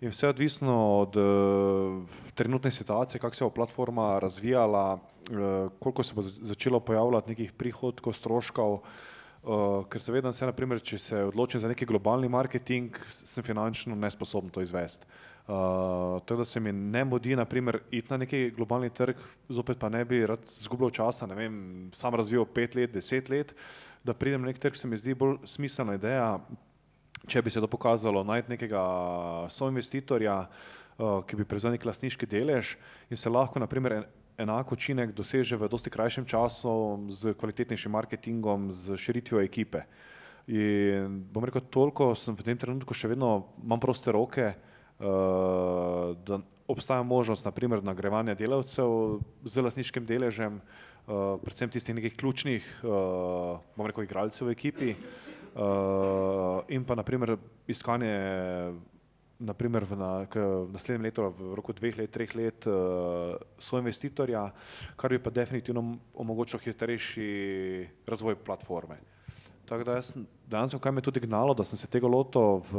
In vse odvisno od uh, trenutne situacije, kako se bo platforma razvijala, uh, koliko se bo začelo pojavljati nekih prihodkov, stroškov, uh, ker zavedam se, naprimer, če se odločim za neki globalni marketing, sem finančno nesposoben to izvesti. Uh, tako da se mi ne modi, naprimer, iti na neki globalni trg, zopet pa ne bi rad zgubljal časa, ne vem, sam razvijal pet let, deset let, da pridem na nek trg, se mi zdi bolj smiselna ideja, če bi se to pokazalo, najti nekega soinvestitorja, uh, ki bi prevzel nek lastniški delež in se lahko, naprimer, enak učinek doseže v dosti krajšem času z kvalitetnejšim marketingom, z širitvijo ekipe. In bom rekel, toliko sem v tem trenutku še vedno, imam proste roke, uh, da obstaja možnost, naprimer, nagrajevanja delavcev z lastniškim deležem, uh, predvsem tistih nekih ključnih, uh, bom rekel, igralcev v ekipi, uh, in pa naprimer iskanje naprimer v, na, v naslednjem letu, v roku dveh let, treh let, uh, so investitorja, kar bi pa definitivno omogočilo hitrejši razvoj platforme. Tako da jaz dejansko, kaj me tudi gnalo, da sem se tega lotil v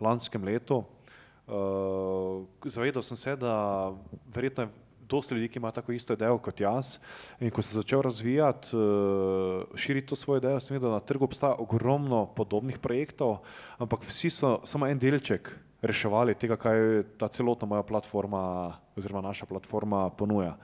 lanskem letu, uh, zavedal sem se, da verjetno je dosti ljudi, ki ima tako isto idejo kot jaz. In ko sem začel razvijati, širiti to svojo idejo, sem videl, da na trgu obstaja ogromno podobnih projektov, ampak vsi so samo en delček reševali tega, kaj ta celotna moja platforma oziroma naša platforma ponuja.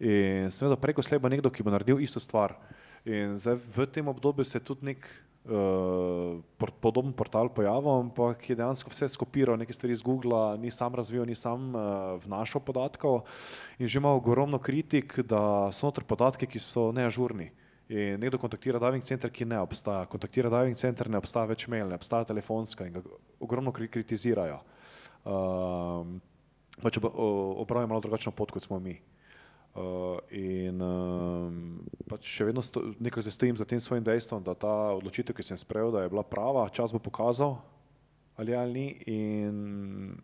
In seveda preko sleba nekdo, ki bo naredil isto stvar. In zdaj v tem obdobju se je tudi nek uh, podoben portal pojavil, ampak je dejansko vse skopiral, nekaj stvari iz Google, ni sam razvijal, ni sam uh, vnašal podatkov in že ima ogromno kritik, da so notri podatki, ki so neažurni. In nekdo kontaktira diving center, ki ne obstaja. Kontaktira diving center, ne obstaja več mail, ne obstaja telefonska in ga ogromno kritizirajo. Um, pač opravijo malo drugačno pot, kot smo mi. Uh, in um, pač še vedno nekaj zastojim za tem svojim dejstvom, da ta odločitev, ki sem sprejel, da je bila prava, čas bo pokazal, ali ali ni. In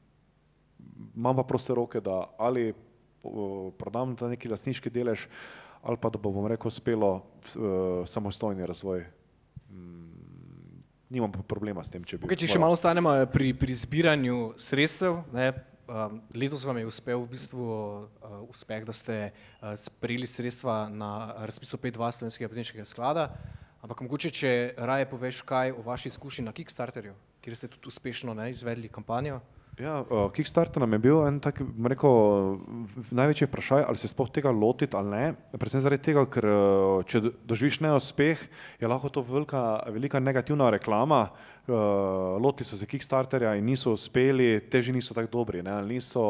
imam pa proste roke, da ali uh, prodam ta neki lastniški delež, ali pa da bo, bom rekel, uspelo uh, samostojni razvoj. Mm, nimam pa problema s tem, če bi. Okay, če še malo ostanemo eh, pri, pri zbiranju sredstev, ne, um, letos vam je uspel v bistvu uh, uspeh, da ste uh, sprejeli sredstva na razpisu 5.2 slovenskega podjetniškega sklada, ampak mogoče, če raje poveš kaj o vaši izkušnji na Kickstarterju, kjer ste tudi uspešno ne, izvedli kampanjo. Ja, uh, Kickstarter nam je bil en tak, rekel, največji vprašaj, ali se sploh tega lotiti ali ne. Predvsem zaradi tega, ker uh, če do- doživiš neuspeh, je lahko to velika, velika negativna reklama. Uh, loti so se Kickstarterja in niso uspeli, teži niso tako dobri, ne, niso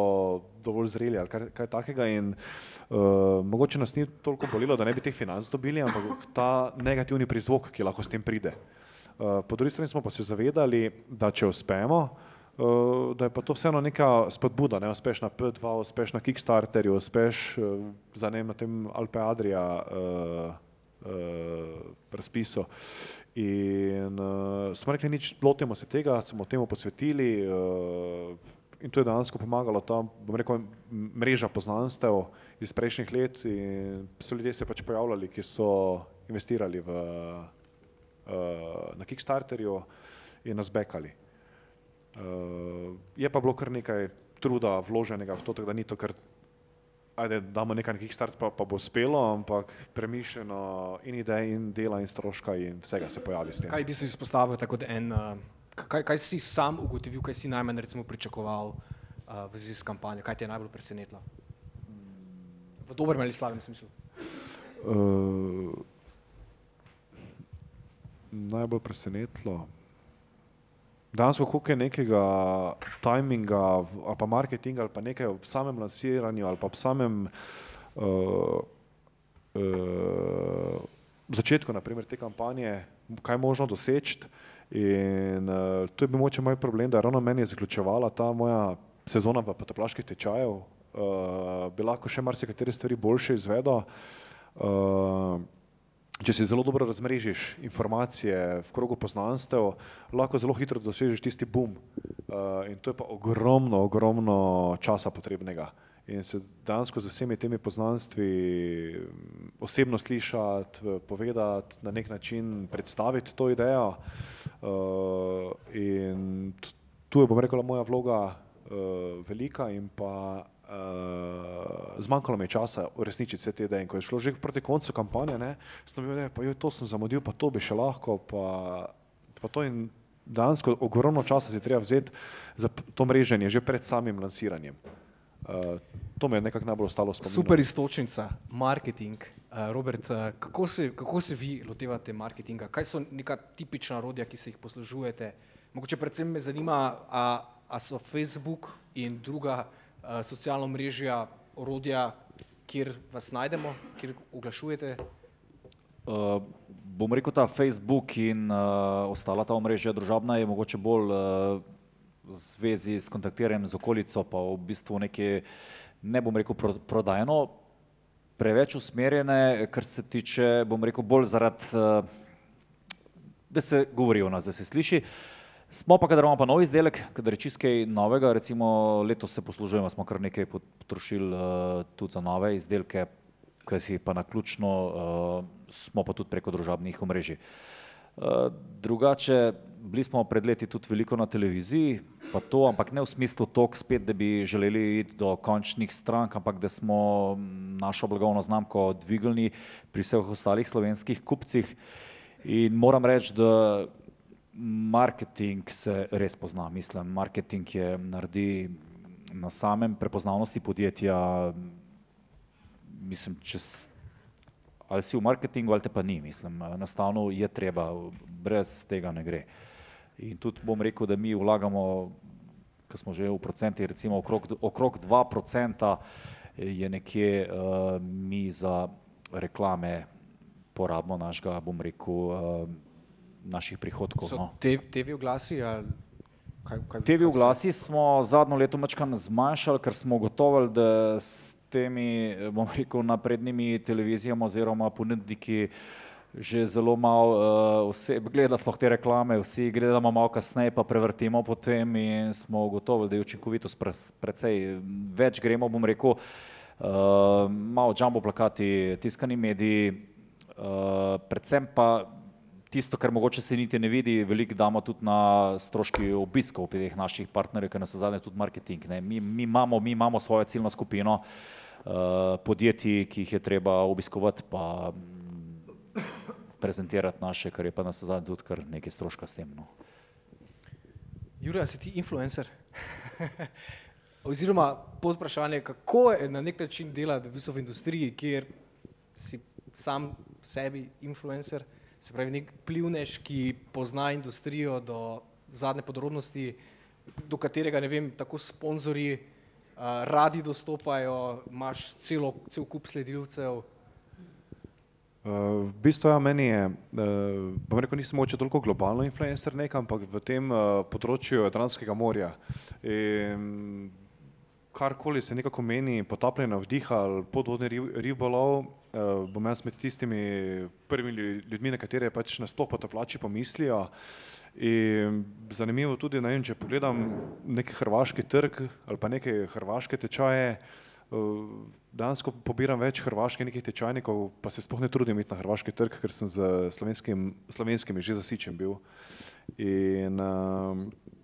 dovolj zreli ali kaj, kaj takega. In, uh, mogoče nas ni toliko bolelo, da ne bi teh financ dobili, ampak ta negativni prizvok, ki lahko s tem pride. Uh, po drugi strani smo pa se zavedali, da če uspemo, Uh, da je pa to vseeno neka spodbuda, ne uspeš na P2, uspeš na Kickstarterju, uspeš uh, za ne na tem Alpe Adria uh, uh, razpisu. In uh, smo rekli, nič, lotimo se tega, smo temu posvetili uh, in to je dejansko pomagalo ta, bom rekel, mreža poznanstev iz prejšnjih let in so ljudje se pač pojavljali, ki so investirali v, uh, na Kickstarterju in nas bekali. Uh, je pa bilo kar nekaj truda vloženega v to, da ni to kar, ajde, damo nekaj nekih start, pa, pa bo uspelo, ampak premišljeno in idej, in dela, in stroška, in vsega se pojavi s tem. Kaj bi se izpostavil tako kot en, uh, kaj, kaj si sam ugotovil, kaj si najmanj recimo pričakoval uh, v zvezi s kampanjo, kaj te je najbolj presenetilo? V dobrem ali slabem smislu? Uh, najbolj presenetilo. Danes, koliko je nekega tajminga ali pa marketinga ali pa nekaj v samem lansiranju ali pa v samem uh, uh, začetku naprimer, te kampanje, kaj je možno doseči. In uh, to je bil mogoče moj problem, da je ravno meni je zaključevala ta moja sezona v potoplaških tečajev. Uh, bi lahko še marsikatere stvari boljše izvedel. Uh, Če si zelo dobro razmrežiš informacije v krogu poznanstev, lahko zelo hitro dosežeš tisti boom. Uh, in to je pa ogromno, ogromno časa potrebnega. In se dejansko z vsemi temi poznanstvi mm, osebno slišati, v- povedati, na nek način predstaviti to idejo. Uh, in tu je, bom rekel, moja vloga uh, velika in pa uh, zmanjkalo mi je časa uresničiti vse te ideje. In ko je šlo že proti koncu kampanje, ne, sem bil, da je to sem zamudil, pa to bi še lahko, pa, pa to in dejansko ogromno časa si treba vzeti za to mreženje že pred samim lansiranjem. Uh, to mi je nekako najbolj ostalo spomin. Super istočnica, marketing. Uh, Robert, uh, kako, se, kako se vi lotevate marketinga? Kaj so neka tipična orodja, ki se jih poslužujete? Mogoče predvsem me zanima, a, a so Facebook in druga socialna mrežja orodja, kjer vas najdemo, kjer oglašujete? Uh, bom rekel, ta Facebook in uh, ostala ta omrežja družabna je mogoče bolj uh, v zvezi s kontaktiranjem z okolico, pa v bistvu nekaj, ne bom rekel pro, prodajno, preveč usmerjene, kar se tiče, bom rekel, bolj zaradi, uh, da se govori o nas, da se sliši. Smo pa, kadar imamo pa nov izdelek, kadar je čist kaj novega, recimo letos se poslužujemo, smo kar nekaj potrošili uh, tudi za nove izdelke, ki si pa naključno, uh, smo pa tudi preko družabnih omrežij. Uh, drugače, bili smo pred leti tudi veliko na televiziji, pa to, ampak ne v smislu tok spet, da bi želeli iti do končnih strank, ampak da smo mm, našo blagovno znamko dvignili pri vseh ostalih slovenskih kupcih. In moram reči, da marketing se res pozna. Mislim, marketing je naredi na samem prepoznavnosti podjetja, mislim, čez, ali si v marketingu ali te pa ni, mislim, enostavno je treba, brez tega ne gre. In tudi bom rekel, da mi vlagamo, ko smo že v procentih, recimo okrog, okrog 2% je nekje uh, mi za reklame porabimo našega, bom rekel, uh, naših prihodkov. So no. te, TV oglasi ali kaj? kaj TV kaj se- oglasi smo zadnjo leto mačkan zmanjšali, ker smo ugotovili, da s temi, bom rekel, naprednimi televizijami oziroma ponudniki že zelo malo uh, oseb gleda sploh te reklame, vsi gledamo malo kasneje, pa prevrtimo potem in smo ugotovili, da je učinkovitost pres- precej več gremo, bom rekel, uh, malo jumbo plakati, tiskani mediji, uh, predvsem pa tisto, kar mogoče se niti ne vidi, veliko damo tudi na stroški obiskov pri teh naših partnerjev, ker nas zadnje tudi marketing. Mi, mi, imamo, mi imamo svojo ciljno skupino uh, podjetij, ki jih je treba obiskovati, pa mm, prezentirati naše, kar je pa nas zadnje tudi kar nekaj stroška s tem. No. Jura, si ti influencer? Oziroma, pod vprašanje, kako je na nek način delati v industriji, kjer si sam sebi influencer, se pravi nek plivnež, ki pozna industrijo do zadnje podrobnosti, do katerega, ne vem, tako sponzorji uh, radi dostopajo, imaš celo, cel kup sledilcev. Uh, v bistvu ja, meni je, uh, bom rekel, nisem moče toliko globalno influencer nekam, ampak v tem uh, področju Jadranskega morja. In karkoli se nekako meni potapljanje vdiha ali podvodni ribolov, uh, bom jaz med tistimi prvimi ljudmi, na katere pač nasploh potapljači pomislijo. In zanimivo tudi, ne vem, če pogledam neki hrvaški trg ali pa neke hrvaške tečaje, uh, dejansko pobiram več hrvaških nekih tečajnikov, pa se sploh ne trudim iti na hrvaški trg, ker sem z slovenskim, slovenskimi že zasičen bil. In, uh,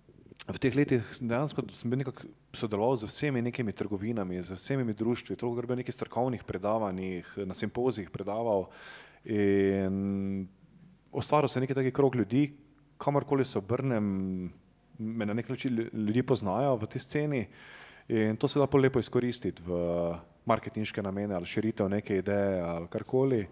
v teh letih dejansko sem bil nekako sodeloval z vsemi nekimi trgovinami, z vsemi društvi, toliko bil nekih strokovnih predavanjih, na simpozijih predaval in ustvaril se nekaj takih krog ljudi, kamorkoli se obrnem, me na nek način ljudi poznajo v tej sceni in to se da lepo izkoristiti v marketinške namene ali širitev neke ideje ali karkoli.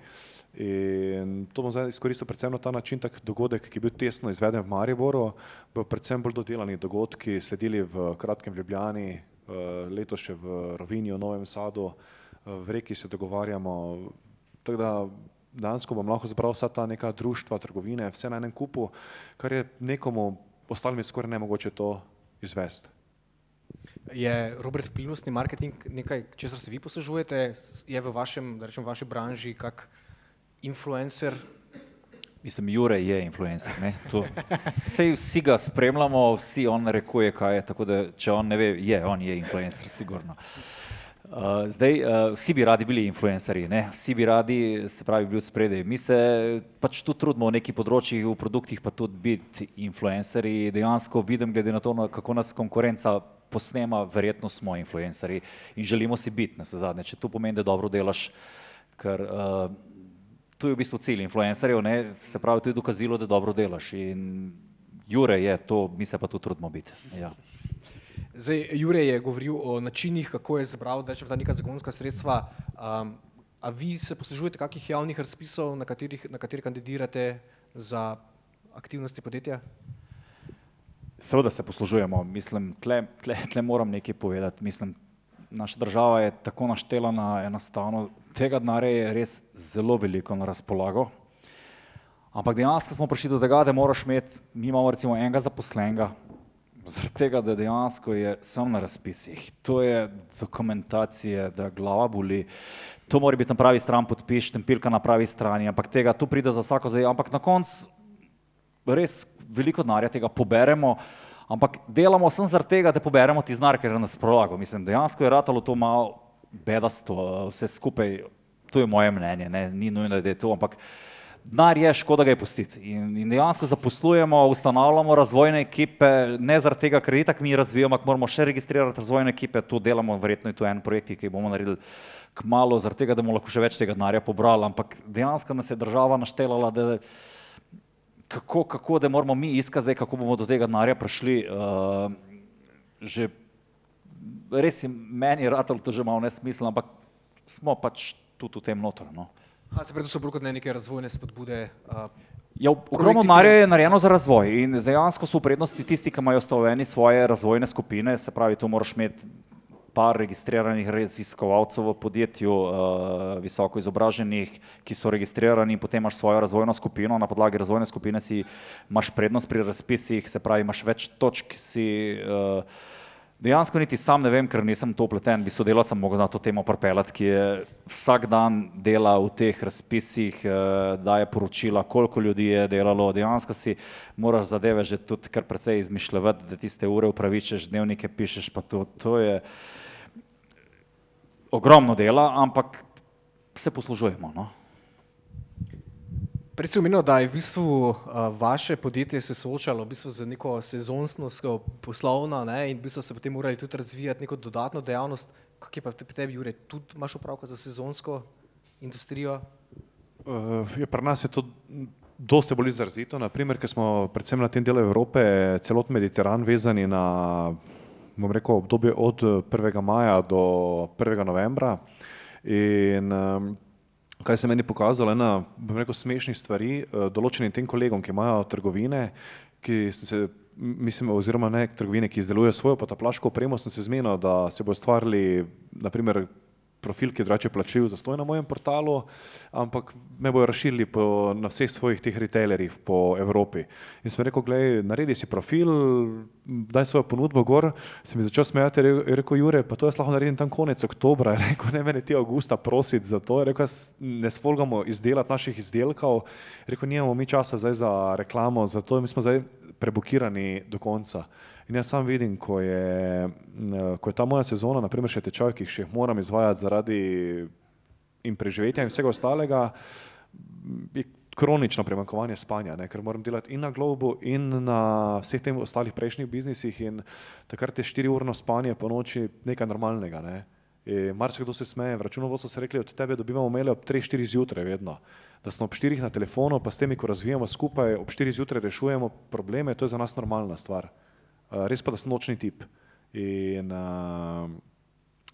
In to bom izkoristil predvsem na ta način, tak dogodek, ki je bil tesno izveden v Mariboru, bo predvsem bolj dodelani dogodki sledili v kratkem Ljubljani, leto še v Rovinju, Novem Sadu, v Reki se dogovarjamo, tako da dansko bom lahko zbral vsa ta neka društva, trgovine, vse na enem kupu, kar je nekomu ostalim je skoraj nemogoče to izvesti. Je Robert vplivnostni marketing nekaj, česar se vi poslužujete, je v vašem, da rečem, v vaši branži kak influencer? Mislim, Jure je influencer. Vse, vsi ga spremljamo, vsi on rekuje, kaj je, da če on ne ve, je, on je influencer, sigurno. Uh, zdaj, uh, vsi bi radi bili influencerji, ne? vsi bi radi, se pravi, bili spredaj. Mi se pač tu trudimo v neki področjih, v produktih pa tudi biti influencerji. Dejansko vidim, glede na to, kako nas konkurenca posnema, verjetno smo influencerji in želimo si biti na zadnje. Če to pomeni, da dobro delaš, ker uh, to je v bistvu cilj influencerjev, ne? se pravi, to je dokazilo, da dobro delaš in Jure je to, mi se pa tu trudimo biti. Ja. Zdaj, Jure je govoril o načinih, kako je zbral, ta neka zagonska sredstva, um, a vi se poslužujete kakih javnih razpisov, na katerih, na katerih kandidirate za aktivnosti podjetja? Seveda se poslužujemo, mislim, tle, tle, tle moram nekaj povedati, mislim, naša država je tako naštelana, enostavno tega denarja je res zelo veliko na razpolago. Ampak dejansko smo prišli do tega, da moraš imeti, mi imamo recimo enega zaposlenega, zaradi tega, da dejansko je sam na razpisih. To je dokumentacija, da glava boli, to mora biti na pravi strani podpiš, tempilka na pravi strani, ampak tega tu pride za vsako zdaj, ampak na koncu res veliko denarja tega poberemo, ampak delamo sem zaradi tega, da poberemo ti znar, ker je nas prolago. Mislim, dejansko je ratalo to malo bedasto, vse skupaj, to je moje mnenje, ne? ni nujno, da je to, ampak denar je, škoda ga je pustiti. In, in dejansko zaposlujemo, ustanavljamo razvojne ekipe, ne zaradi tega, ker itak mi razvijamo, ampak moramo še registrirati razvojne ekipe, to delamo, verjetno je to en projekt, ki bomo naredili kmalo, zaradi tega, da bomo lahko še več tega denarja pobrali, ampak dejansko nas je država naštelala, da kako, kako da moramo mi iskati zdaj, kako bomo do tega denarja prišli. Uh, že res je meni ratalo to že malo nesmiselno, ampak smo pač tudi v tem notor. No. A se predvsem bolj kot ne neke razvojne spodbude? Uh, Ja, ogromno denarja je narejeno za razvoj in dejansko so v prednosti tisti, ki imajo stoveni svoje razvojne skupine, se pravi, tu moraš imeti par registriranih raziskovalcev v podjetju, uh, visoko izobraženih, ki so registrirani potem imaš svojo razvojno skupino, na podlagi razvojne skupine si imaš prednost pri razpisih, se pravi, imaš več točk, si uh, Dejansko niti sam ne vem, ker nisem to upleten, bi sodelavcem mogel na to temo propeljati, ki je vsak dan dela v teh razpisih, eh, daje poročila, koliko ljudi je delalo, dejansko si moraš zadeve že tudi kar precej izmišljati, da tiste ure upravičeš, dnevnike pišeš, pa to, to je. Ogromno dela, ampak se poslužujemo. No? Prej si omenil, da je v bistvu uh, vaše podjetje se soočalo v bistvu z neko sezonsko poslovno ne, in v bistvu se potem morali tudi razvijati neko dodatno dejavnost. Kak je pa pri tebi, Jure, tudi imaš opravka za sezonsko industrijo? Uh, je, pri nas je to dosti bolj izrazito, naprimer, ker smo predvsem na tem delu Evrope, celot Mediteran vezani na, bom rekel, obdobje od 1. maja do 1. novembra. In um, kaj se meni pokazalo, ena, bom rekel, smešnih stvari, eh, določenim tem kolegom, ki imajo trgovine, ki se, mislim, oziroma ne trgovine, ki izdelujejo svojo potaplaško opremo, sem se zmenil, da se bo stvarili, naprimer, profil, ki je drugače plačil za stoj na mojem portalu, ampak me bojo razširili po, na vseh svojih teh retailerjih po Evropi. In sem rekel, gledaj, naredi si profil, daj svojo ponudbo gor, sem mi začel smejati, je rekel Jure, pa to jaz lahko naredim tam konec oktobra, je rekel, ne meni ti avgusta prositi za to, je rekel, ne sfolgamo izdelati naših izdelkov, je rekel, nimamo mi časa zdaj za reklamo, zato mi smo zdaj prebukirani do konca. In jaz sam vidim, ko je, ko je ta moja sezona, naprimer še tečaj, ki jih moram izvajati zaradi in preživetja in vsega ostalega, je kronično premakovanje spanja, ne? ker moram delati in na globu in na vseh tem ostalih prejšnjih biznisih in takrat je štiri urno spanje po noči nekaj normalnega. Ne? Marsikdo se smeje, v računovodstvu so rekli, od tebe dobivamo maile ob 3-4 zjutraj vedno. Da smo ob 4 na telefonu, pa s temi, ko razvijamo skupaj, ob 4 zjutraj rešujemo probleme, to je za nas normalna stvar. Eh, res pa da sem nočni tip. In uh,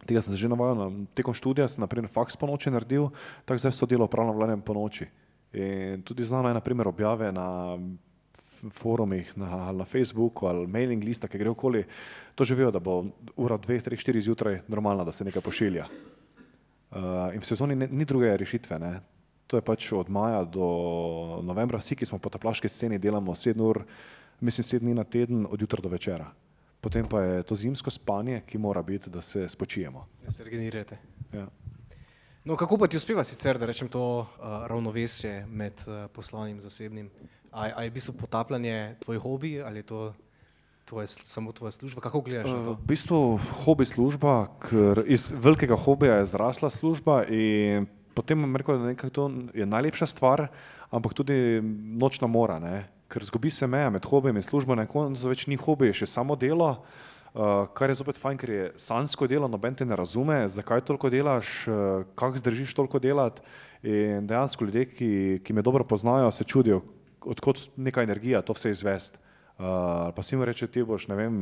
tega sem se že navajal, tekom študija sem naprimer faks po noči naredil, tako zdaj so delo upravljam vladanjem po noči. In tudi znano je naprimer objave na forumih, na, na Facebooku ali mailing lista, ki gre okoli, to že vejo, da bo ura dveh, treh, štiri zjutraj normalna, da se nekaj pošilja. Uh, in v sezoni ne, ni druge rešitve. Ne. To je pač od maja do novembra, vsi, ki smo po taplaški sceni, delamo sedem ur, mislim, sedem dni na teden, od jutra do večera. Potem pa je to zimsko spanje, ki mora biti, da se spočijemo. Da se regenerirate. Ja. No, kako pa ti uspeva sicer, da rečem to uh, ravnovesje med uh, poslovnim in zasebnim? Ali je v bistvu potapljanje tvoj hobi ali je to tvoje, samo tvoja služba? Kako gledaš na to? V bistvu hobi služba, ker iz velikega hobija je zrasla služba in potem vam rekel, da to je najlepša stvar, ampak tudi nočna mora. Ne? Ker zgubi se meja med hobijem in službo, na koncu več ni hobi, je še samo delo, uh, kar je zopet fajn, ker je sansko delo, noben te ne razume, zakaj toliko delaš, uh, kako zdržiš toliko delati. In dejansko ljudje, ki, ki me dobro poznajo, se čudijo, odkot neka energija to vse izvest. Uh, pa si mi reče, ti boš, ne vem,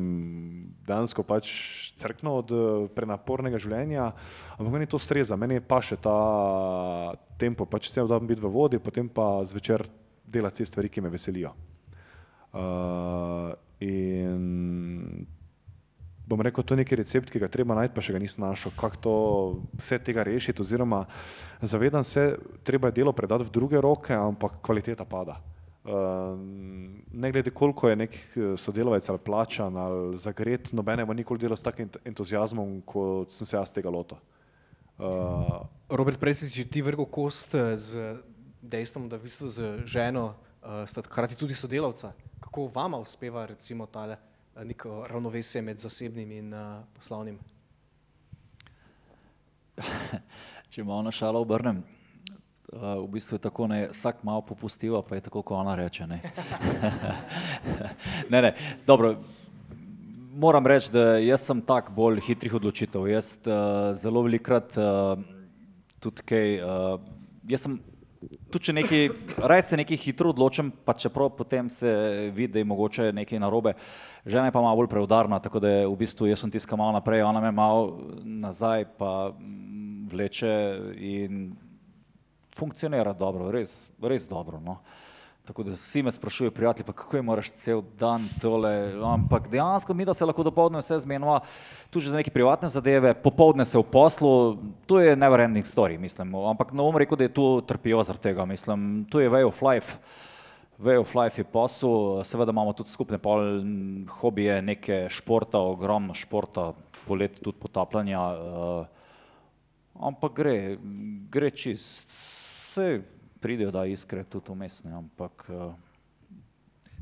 dansko pač crkno od prenapornega življenja, ampak meni to streza, meni pa še ta tempo, pač vse vdam biti v vodi, potem pa zvečer delati te stvari, ki me veselijo. Uh, in bom rekel, to je neki recept, ki ga treba najti, pa še ga nisem našel, kako to vse tega rešiti, oziroma zavedam se, treba je delo predati v druge roke, ampak kvaliteta pada. Uh, ne glede koliko je nek sodelavec ali plačan ali zagret, nobene bo nikoli delo s takim entuzijazmom, kot sem se jaz tega lotil. Uh, Robert, prej si ti vrgel kost z dejstvom, da v bistvu z ženo uh, sta hkrati tudi sodelavca. Kako vama uspeva recimo tale uh, neko ravnovesje med zasebnim in uh, poslovnim? Če malo na šalo obrnem, uh, v bistvu je tako, da vsak malo popustiva, pa je tako, kot ona reče. Ne? ne, ne, dobro. Moram reči, da jaz sem tak bolj hitrih odločitev. Jaz uh, zelo velikrat uh, tudi kaj, uh, jaz sem tudi če nekaj, raje se nekaj hitro odločim, pa čeprav potem se vidi, da je mogoče nekaj narobe. Žena je pa malo bolj preudarna, tako da je v bistvu jaz sem tiskal malo naprej, ona me malo nazaj pa vleče in funkcionira dobro, res, res dobro. No. Uh, Tako da vsi me sprašujejo, prijatelji, pa kako je moraš cel dan tole, ampak dejansko mi, da se lahko dopoledne vse zmenimo, tu že za neke privatne zadeve, popoldne se v poslu, to je never ending story, mislim, ampak ne bom rekel, da je tu trpijo zaradi tega, mislim, tu je way of life, way of life je posel, seveda imamo tudi skupne pol hobije, neke športa, ogromno športa, polet tudi potapljanja, uh, ampak gre, gre čist, vse pridejo da iskre tudi umestne, ampak uh,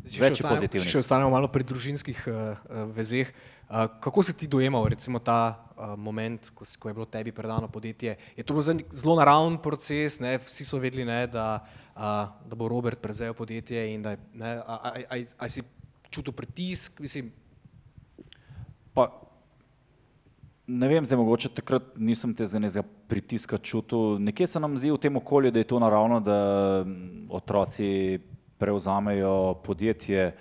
več je pozitivnih. Če ostanemo malo pri družinskih uh, vezeh, Uh, kako si ti dojemal recimo, ta uh, moment, ko, ko je bilo tebi predano podjetje? Je to bil zelo naraven proces, ne? vsi so vedeli, ne, da, uh, da bo Robert prevzel podjetje in da ne, a, a, a, a si čutil pritisk? Mislim, Pa, ne vem, zdaj mogoče takrat nisem te zanezga pritiska čutil. Nekje se nam zdi v tem okolju, da je to naravno, da mm, otroci prevzamejo podjetje.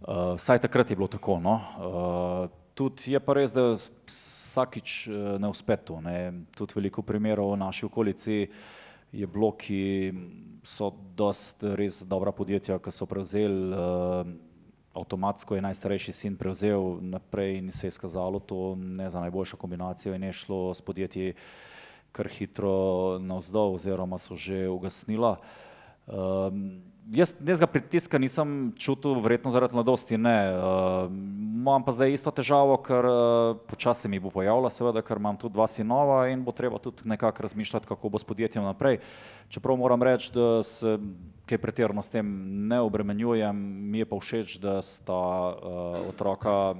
Uh, vsaj takrat je bilo tako. No? Uh, tudi je pa res, da vsakič uh, ne uspe to. Ne? Tudi veliko primerov v naši okolici je bilo, ki so dost res dobra podjetja, ki so prevzeli. Uh, avtomatsko je najstarejši sin prevzel naprej in se je skazalo to ne za najboljšo kombinacijo in je šlo s podjetji kar hitro navzdol oziroma so že ugasnila. Um, jaz nekega pritiska nisem čutil, verjetno zaradi mladosti ne. Uh, imam pa zdaj isto težavo, ker uh, počasi mi bo pojavila, seveda, ker imam tudi dva sinova in bo treba tudi nekako razmišljati, kako bo s podjetjem naprej. Čeprav moram reči, da se kaj pretirano s tem ne obremenjujem, mi je pa všeč, da sta uh, otroka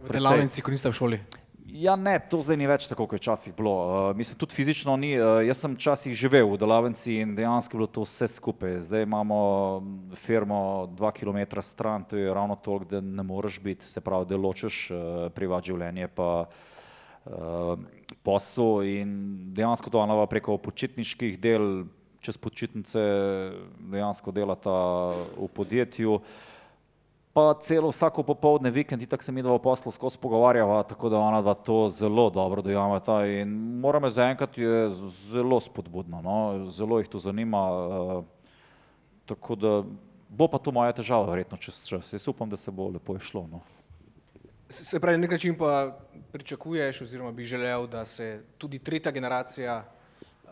v delavnici, ko niste v šoli. Ja, ne, to zdaj ni več tako, kot je včasih bilo. Uh, mislim, tudi fizično ni. Uh, jaz sem včasih živel v delavnici in dejansko je bilo to vse skupaj. Zdaj imamo firmo dva km stran, to je ravno toliko, da ne moreš biti, se pravi, da ločeš uh, privat življenje pa uh, posel in dejansko to anava preko počitniških del, čez počitnice dejansko delata v podjetju. Pa celo vsako popoldne, vikend, tako se mi dva v poslu skozi pogovarjava, tako da ona dva to zelo dobro dojameta in moram reči, zaenkrat je zelo spodbudno, no? zelo jih to zanima, uh, tako da bo pa to moja težava verjetno čez čas. Jaz upam, da se bo lepo išlo. No? Se pravi, na nek način pa pričakuješ oziroma bi želel, da se tudi tretja generacija uh,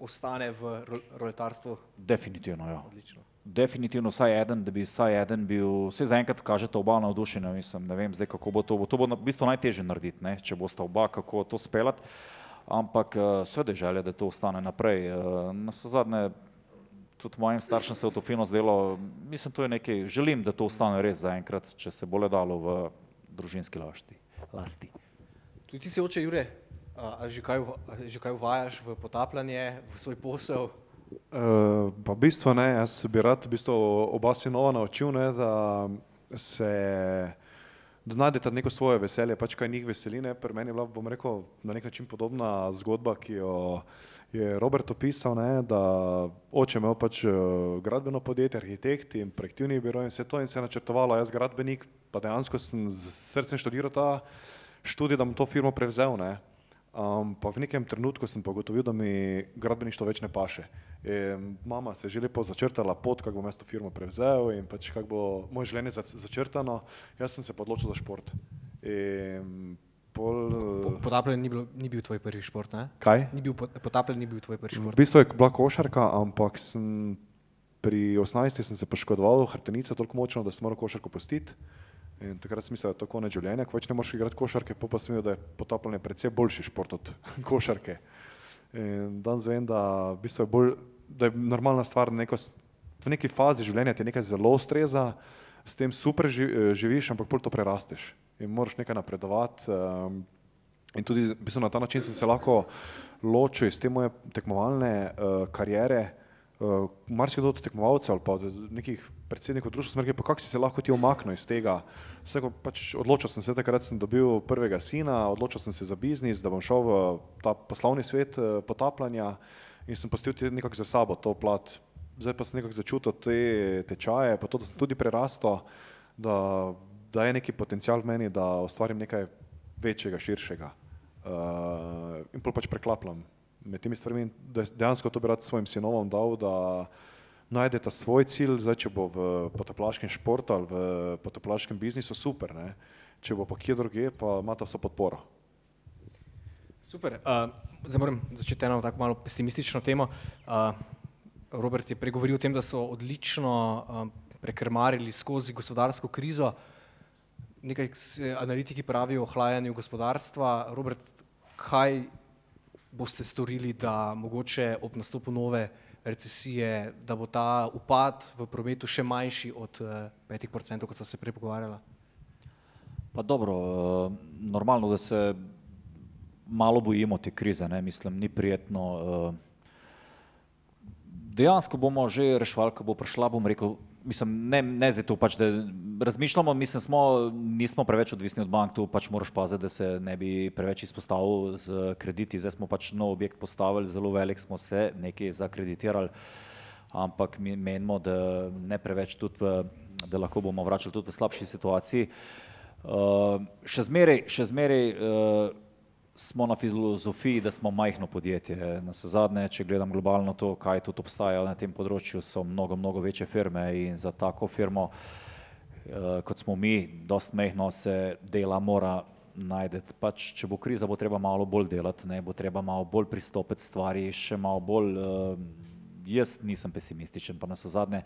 ostane v roletarstvu? Definitivno, ja. Odlično. Definitivno vsaj eden, da bi vsaj eden bil, vse zaenkrat kažete oba navdušena, mislim, ne vem zdaj, kako bo to, bo to bo v bistvu najtežje narediti, ne, če boste oba, kako to speljati, ampak uh, sveda je želja, da to ostane naprej. Uh, na zadnje, tudi mojim staršem se je to fino zdelo, mislim, to je nekaj, želim, da to ostane res zaenkrat, če se bo le dalo v družinski lasti. lasti. Tudi ti si oče Jure, a, a že, kaj, a že kaj uvajaš v potapljanje, v svoj posel? Uh, pa v bistvu ne, jaz bi rad v bistvu oba sinova naučil, ne, da se da najdete neko svoje veselje, pač kaj njih veseli. Ne. Pri meni je bila, bom rekel, na nek način podobna zgodba, ki jo je Robert opisal, ne, da oče imel pač eh, gradbeno podjetje, arhitekt in projektivni biro in vse to in se je načrtovalo, jaz gradbenik, pa dejansko sem z srcem študiral ta študij, da bom to firmo prevzel. Ne. Um, pa v nekem trenutku sem pa ugotovil, da mi gradbeništvo več ne paše. In mama se je že lepo začrtala pot, kako bom jaz to firmo prevzel in pač kako bo moje življenje zac- začrtano. Jaz sem se pa odločil za šport. In pol, Po, potapljanje ni, bilo, ni bil tvoj prvi šport, ne? kaj? Ni bil, pot- potapljanje ni bil tvoj prvi V šport. bistvu je bila košarka, ampak sem pri 18 sem se poškodoval hrbtenico toliko močno, da sem moral košarko pustiti. In takrat sem mislil, da je to konec življenja, ko več ne moreš igrati košarke, pa pa sem videl, da je potapljanje precej boljši šport od košarke. In danes vem, da, v bistvu je bolj, da je normalna stvar, da neko, v neki fazi življenja ti nekaj zelo ustreza, s tem super eh, živiš, ampak pol to prerasteš in moraš nekaj napredovati. Um, In tudi v bistvu, na ta način sem se lahko ločil iz te moje tekmovalne uh, kariere. Uh, Marsikdo od tekmovalcev ali pa od nekih predsednikov društva smo rekli, pa kako si se lahko ti omaknil iz tega. Vsako, pač odločil sem se, takrat sem dobil prvega sina, odločil sem se za biznis, da bom šel v ta poslovni svet uh, potapljanja in sem pustil tudi nekako za sabo to plat. Zdaj pa sem nekako začutil te tečaje, pa to, da sem tudi prerastel, da, da je neki potencial v meni, da ustvarim nekaj večjega, širšega. Uh, in pol pač preklapljam med temi stvarmi, da dejansko to bi rad svojim sinovom dal, da najdeta svoj cilj, zdaj če bo v potoplaškem športu ali v potoplaškem biznisu, super, ne? če bo pa kje druge, pa imata vso podporo. Super. Uh, zdaj moram začeti eno tako malo pesimistično temo. Uh, Robert je pregovoril o tem, da so odlično um, prekrmarili skozi gospodarsko krizo. Nekaj analitiki pravijo o ohlajanju gospodarstva. Robert, kaj boste storili, da mogoče ob nastopu nove recesije, da bo ta upad v prometu še manjši od uh, 5%, kot so se prej pogovarjala? Pa dobro, uh, normalno, da se malo bojimo te krize, ne? mislim, ni prijetno. Uh, dejansko bomo že rešvali, ko bo prišla, bom rekel, mislim, ne, ne zdaj to pač, da razmišljamo, mislim, smo, nismo preveč odvisni od bank, tu pač moraš paziti, da se ne bi preveč izpostavil z krediti, zdaj smo pač nov objekt postavili, zelo velik smo se nekaj zakreditirali, ampak mi menimo, da ne preveč tudi v, da lahko bomo vračali tudi v slabši situaciji. Uh, še zmeraj, še zmeraj uh, smo na filozofiji, da smo majhno podjetje. Na vse zadnje, če gledam globalno to, kaj tudi obstaja na tem področju, so mnogo, mnogo večje firme in za tako firmo, eh, kot smo mi, dost mehno se dela mora najdeti. Pač, če bo kriza, bo treba malo bolj delati, ne, bo treba malo bolj pristopiti stvari, še malo bolj uh, jaz nisem pesimističen, pa na vse zadnje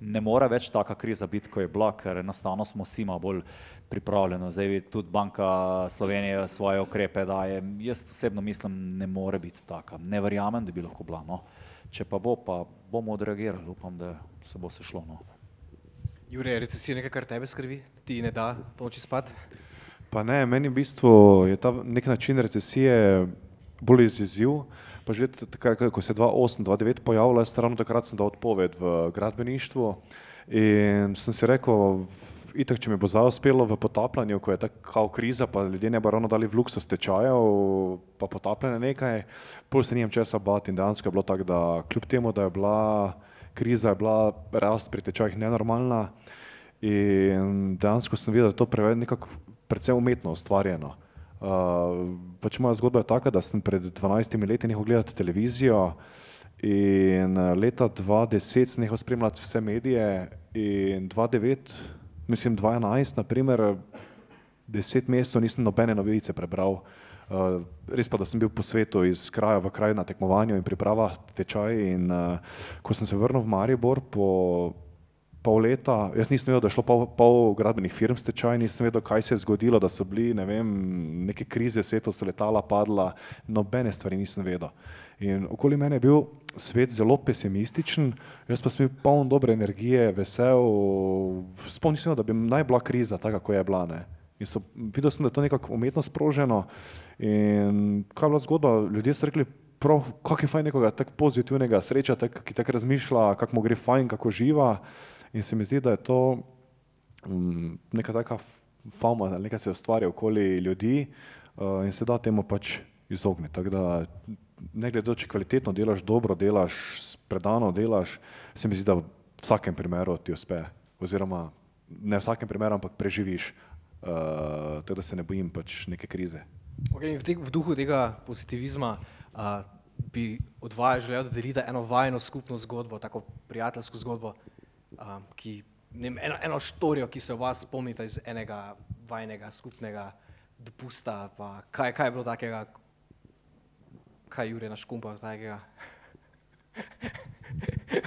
ne more več taka kriza biti, ko je bila, ker enostavno smo vsi malo bolj pripravljeni. Zdaj tudi Banka Slovenije svoje ukrepe daje. Jaz osebno mislim, ne more biti taka. Ne verjamem, da bi lahko bila. No. Če pa bo, pa bomo odreagirali. Upam, da se bo se šlo. No. Jure, recesija je nekaj, kar tebe skrbi, ti ne da pomoči spat? Pa ne, meni v bistvu je ta nek način recesije bolj izziv pa že takrat, ko se je 2008-2009 pojavila, jaz ravno takrat sem dal odpoved v gradbeništvu in sem si rekel, itak, če mi bo zdaj uspelo v potapljanju, ko je tako kriza, pa ljudje ne bo ravno dali v luksus tečajev, pa potapljanje nekaj, pol se nijem česa bati in dejansko je bilo tako, da kljub temu, da je bila kriza, je bila rast pri tečajih nenormalna in dejansko sem videl, da je to preveč nekako predvsem umetno ustvarjeno. Uh, pač moja zgodba je taka, da sem pred 12 leti nehal gledati televizijo in leta 2010 sem nehal spremljati vse medije in 2009, mislim 2011, naprimer, deset mesecev nisem nobene novice prebral. Uh, res pa, da sem bil po svetu iz kraja v kraj na tekmovanju in priprava tečaj in uh, ko sem se vrnil v Maribor po pol leta, jaz nisem vedel, da je šlo pol, pol gradbenih firm stečaj, nisem vedel, kaj se je zgodilo, da so bili ne vem, neke krize, svetu so letala, padla, nobene stvari nisem vedel. In okoli mene je bil svet zelo pesimističen, jaz pa sem bil poln dobre energije, vesel, spomnil sem, da bi naj bila kriza, taka, kot je bila. Ne. In so, videl sem, da je to nekako umetno sproženo in kaj je bila zgodba, ljudje so rekli, prav, kako je fajn nekoga tako pozitivnega sreča, tak, ki tako razmišlja, kako mu gre fajn, kako živa. In se mi zdi, da je to um, neka taka fama, nekaj se ustvarja okoli ljudi uh, in se da temu pač izogniti. Tako da ne glede, če kvalitetno delaš, dobro delaš, predano delaš, se mi zdi, da v vsakem primeru ti uspe. Oziroma ne v vsakem primeru, ampak preživiš. Uh, tako da se ne bojim pač neke krize. Okay, v, te, v duhu tega pozitivizma uh, bi od vas želel, da delite eno vajno skupno zgodbo, tako prijateljsko zgodbo, um, ki, vem, eno, eno štorijo, ki se vas spomnite iz enega vajnega skupnega dopusta, pa kaj, kaj je bilo takega, kaj Jure naš kumpal takega.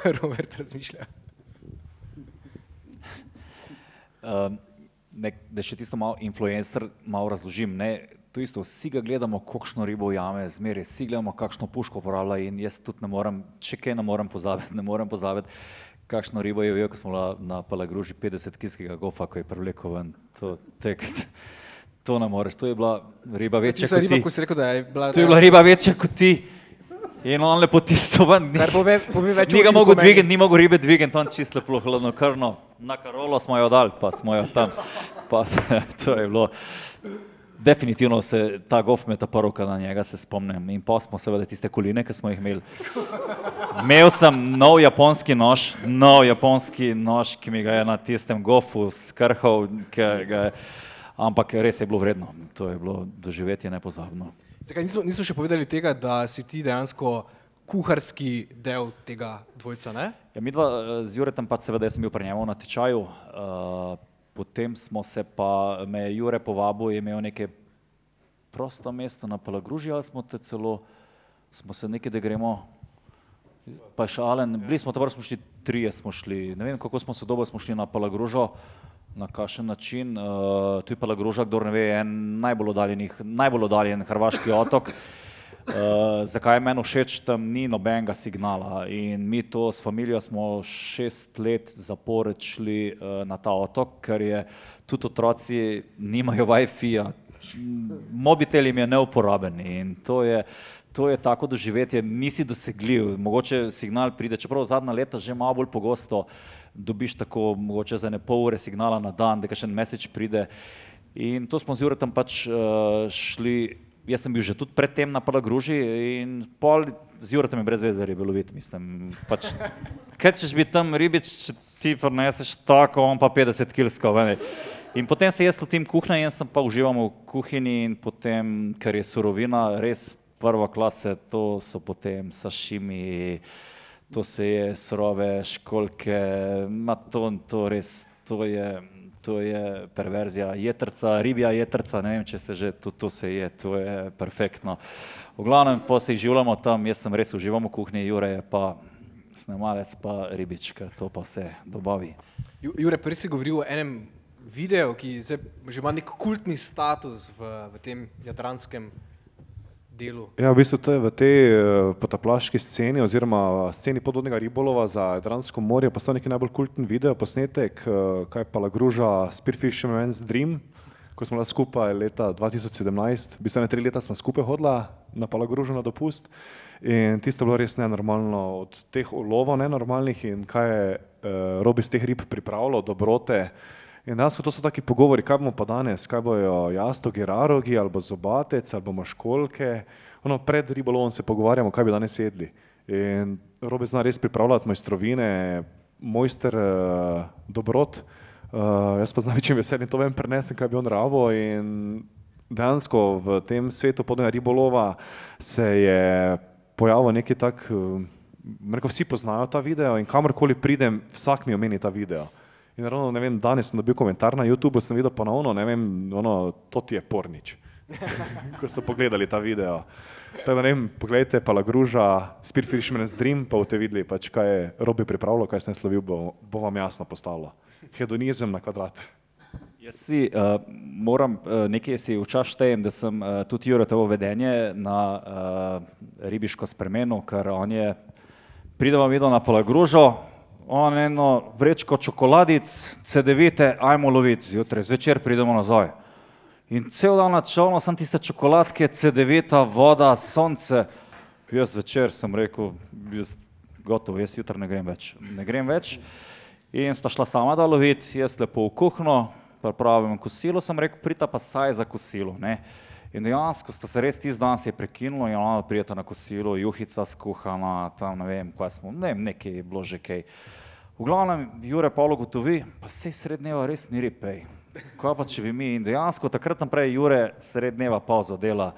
Robert razmišlja. Um, ne, da še tisto malo influencer malo razložim. Ne, to isto, vsi ga gledamo, kakšno ribo ujame, zmeraj, vsi gledamo, kakšno puško uporablja in jaz tudi ne morem, če kaj ne morem pozabiti, ne morem pozabiti, kakšno ribo je ujel, ko smo na Palagruži 50 kilskega gofa, ko je prevlekel ven. To, tek, to ne moreš, to je bila riba večja kot riba, ti. ko si rekel, je bila, To je bila riba večja kot ti. In on lepo tisto ven. Kar pove, pove več Ni ga mogel dvigati, ni mogel ribe dvigati, tam čisto lepo hladno krvno. Na Karolo smo jo dali, pa smo jo tam. Pa, to je bilo. Definitivno se ta gof me ta prvka na njega se spomnim. In pa smo seveda tiste koline, ki smo jih imeli. Imel sem nov japonski nož, nov japonski nož, ki mi ga je na tistem gofu skrhal, je, ampak res je bilo vredno. To je bilo doživetje nepozabno. Zakaj nismo, nismo še povedali tega, da si ti dejansko kuharski del tega dvojca, ne? Ja, mi dva eh, z Juretem pa seveda, jaz sem bil pri njemu na tečaju, uh, potem smo se pa, me je Jure povabil, je imel neke prosto mesto na Palagruži, ali smo te celo, smo se nekaj, da gremo, pa še Alen, bili smo tam, smo šli trije, smo šli, ne vem, kako smo se dobro, smo šli na Palagružo, na kakšen način, uh, tu je Palagruža, kdo ne ve, je en najbolj oddaljenih, najbolj oddaljen hrvaški otok, Uh, zakaj je meni všeč, tam ni nobenega signala. In mi to s familijo smo šest let zapored šli uh, na ta otok, ker je tudi otroci nimajo Wi-Fi-ja, mobitel jim je neuporaben in to je, to je tako doživetje, nisi dosegljiv, mogoče signal pride, čeprav zadnja leta že malo bolj pogosto dobiš tako mogoče za ne pol ure signala na dan, da še en message pride. In to smo z Juretom pač uh, šli, jaz sem bil že tudi predtem na Palagruži in pol z Juretom je brez veze ribe loviti, mislim, pač, kaj češ biti tam ribič, ti prineseš tako, on pa 50 kilsko, vene. In potem se jaz lotim kuhinje in sem pa uživam v kuhinji in potem, ker je surovina res prva klase, to so potem sašimi, to se je surove školke, ma to, to res, to je, to je perverzija, jetrca, ribja jetrca, ne vem, če ste že, to, to se je, to je perfektno. V glavnem, pa se življamo tam, jaz sem res uživam v kuhinji, Jure je pa snemalec, pa ribička, to pa vse dobavi. Jure, prej si govoril o enem videu, ki že ima nek kultni status v, v tem jadranskem delu. Ja, v bistvu je v tej uh, potaplaški sceni oziroma sceni podvodnega ribolova za Jadransko morje postal neki najbolj kulten video posnetek, uh, kaj pa Lagruža Spearfisherman's Dream, ko smo bila skupaj leta 2017, v bistvu ne tri leta smo skupaj hodila na Palagružu na dopust in tisto je bilo res nenormalno od teh ulovov nenormalnih in kaj je uh, Robi z teh rib pripravljal, dobrote, uh, In dejansko to so taki pogovori, kaj bomo pa danes, kaj bojo jastogi, rarogi, ali zobatec, ali bomo školke. Ono, pred ribolovom se pogovarjamo, kaj bi danes jedli. In Robe zna res pripravljati mojstrovine, mojster uh, dobrot. Uh, jaz pa z največjim veseljem to vem prenesem, kaj bi on rabo. In dejansko v tem svetu podnebja ribolova se je pojavil neki tak, uh, rekel, vsi poznajo ta video in kamorkoli pridem, vsak mi omeni ta video. In ravno, ne vem, danes sem dobil komentar na YouTubu, sem videl ponovno, ne vem, ono, to ti je pornič, ko so pogledali ta video. Tako da ne vem, pogledajte pa Lagruža, Spearfishman's Dream, pa boste videli, pač, kaj je Robi pripravljal, kaj sem slovil, bo, bo vam jasno postalo. Hedonizem na kvadrat. Jaz si uh, moram uh, nekaj si včasih štejem, da sem uh, tudi Jurotovo vedenje na uh, ribiško spremenil, ker on je, pridemo videl na Palagružo, on eno vrečko čokoladic, CD-vite, ajmo loviti zjutraj, zvečer pridemo nazaj. In cel dan načelno sem tiste čokoladke, CD-vita, voda, sonce. Jaz večer sem rekel, jaz gotovo, jaz jutri ne grem več. Ne grem več. In sta šla sama da loviti, jaz lepo v kuhno, pripravim kosilo, sem rekel, prita pa saj za kosilo. Ne. In dejansko sta se res tisti dan se je prekinulo in ona prijeta na kosilo, juhica skuhana, tam ne vem, kaj smo, ne vem, nekaj je bilo že kaj. V glavnem, Jure Pavlo gotovi, pa se srednjeva res ni ripej. Kaj pa če bi mi in dejansko takrat naprej Jure srednjeva pauzo dela.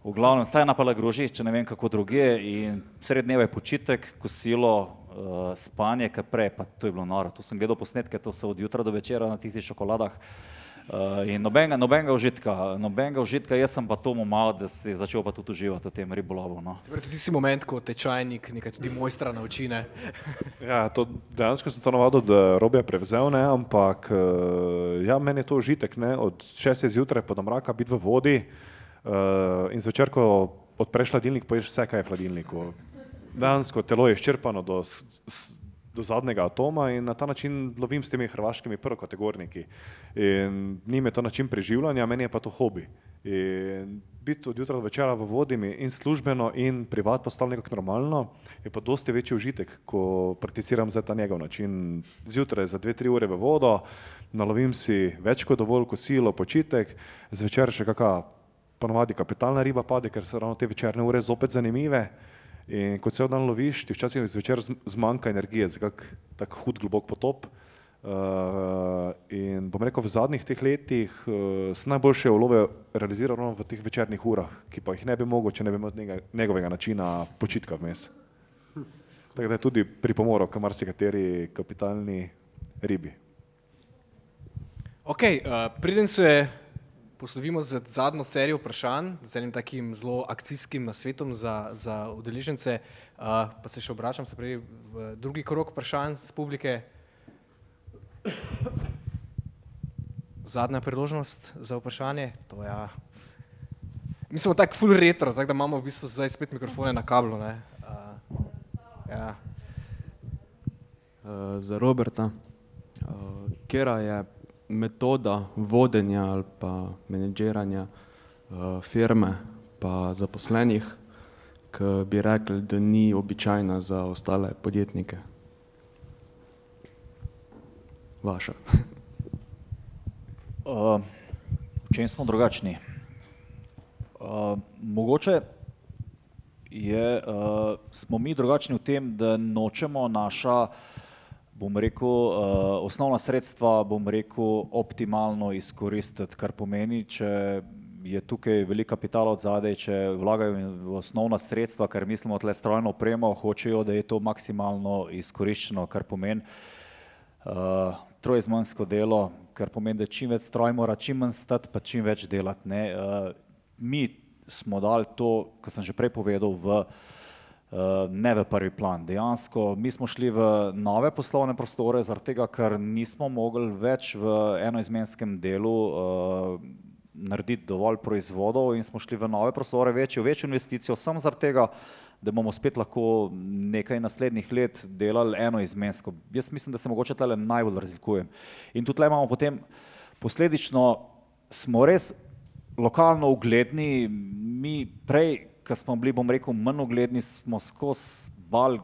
V glavnem, saj napala groži, če ne vem kako druge in srednjeva je počitek, kosilo, uh, spanje, kar prej, pa to je bilo noro. To sem gledal posnetke, to so od jutra do večera na tistih čokoladah. Uh, in nobenega, nobenega užitka, nobenega užitka, jaz sem pa tomu mal, da si začel pa tudi uživati v tem ribolovu. No. Se pravi, tudi si moment, ko tečajnik nekaj tudi mojstra nauči, ne? ja, to dejansko sem to navadil, da robja prevzel, ne, ampak uh, ja, meni je to užitek, ne, od šeste zjutraj pa do mraka biti v vodi uh, in zvečer, ko odpreš hladilnik, poješ vse, kaj je v hladilniku. Dejansko telo je izčrpano do do zadnjega atoma in na ta način lovim s temi hrvaškimi prvokategorniki. In njim je to način preživljanja, meni je pa to hobi. In biti od jutra do večera v vodi mi in službeno in privat postalo nekako normalno, je pa dosti večji užitek, ko prakticiram za ta njegov način. Zjutraj za dve, tri ure v vodo, nalovim si več kot dovolj kosilo, počitek, zvečer še kakšna ponovadi kapitalna riba pade, ker so ravno te večerne ure zopet zanimive. In ko cel dan loviš, ti včasih zvečer zmanjka energije za kak tak hud globok potop. Uh, in bom rekel, v zadnjih teh letih uh, sem najboljše ulove realiziral v teh večernih urah, ki pa jih ne bi mogel, če ne bi imel njega, njegovega načina počitka vmes. Tako da je tudi pripomoril k marsikateri kapitalni ribi. Ok, uh, preden se poslovimo z zadnjo serijo vprašanj, z enim takim zelo akcijskim nasvetom za, za udeležence, uh, pa se še obračam se prej v drugi krok vprašanj z publike. Zadnja priložnost za vprašanje, to. Ja. Mi smo tako full retro, tako da imamo v bistvu zdaj spet mikrofone na kablu. Ne? Uh, ja. uh, za Roberta, uh, kera je metoda vodenja ali pa menedžiranja uh, firme pa zaposlenih, ki bi rekli, da ni običajna za ostale podjetnike? Vaša. Uh, v čem smo drugačni? Uh, mogoče je, uh, smo mi drugačni v tem, da nočemo naša, bom rekel, uh, osnovna sredstva, bom rekel, optimalno izkoristiti, kar pomeni, če je tukaj velik kapital od zadaj, če vlagajo v osnovna sredstva, ker mislimo tle strojno opremo, hočejo, da je to maksimalno izkoriščeno, kar pomeni uh, trojizmansko delo, kar pomeni, da čim več stroj mora čim manj stati, pa čim več delati. Ne. Uh, mi smo dali to, kar sem že prej povedal, v, uh, ne v prvi plan. Dejansko mi smo šli v nove poslovne prostore, zaradi tega, ker nismo mogli več v enoizmenskem delu uh, narediti dovolj proizvodov in smo šli v nove prostore, večjo, večjo investicijo, sem zaradi tega, da bomo spet lahko nekaj naslednjih let delali enoizmensko. Jaz mislim, da se mogoče tle najbolj razlikujem. In tudi tle imamo potem posledično, smo res lokalno ugledni, mi prej, ko smo bili, bom rekel, manj ugledni, smo skozi bal,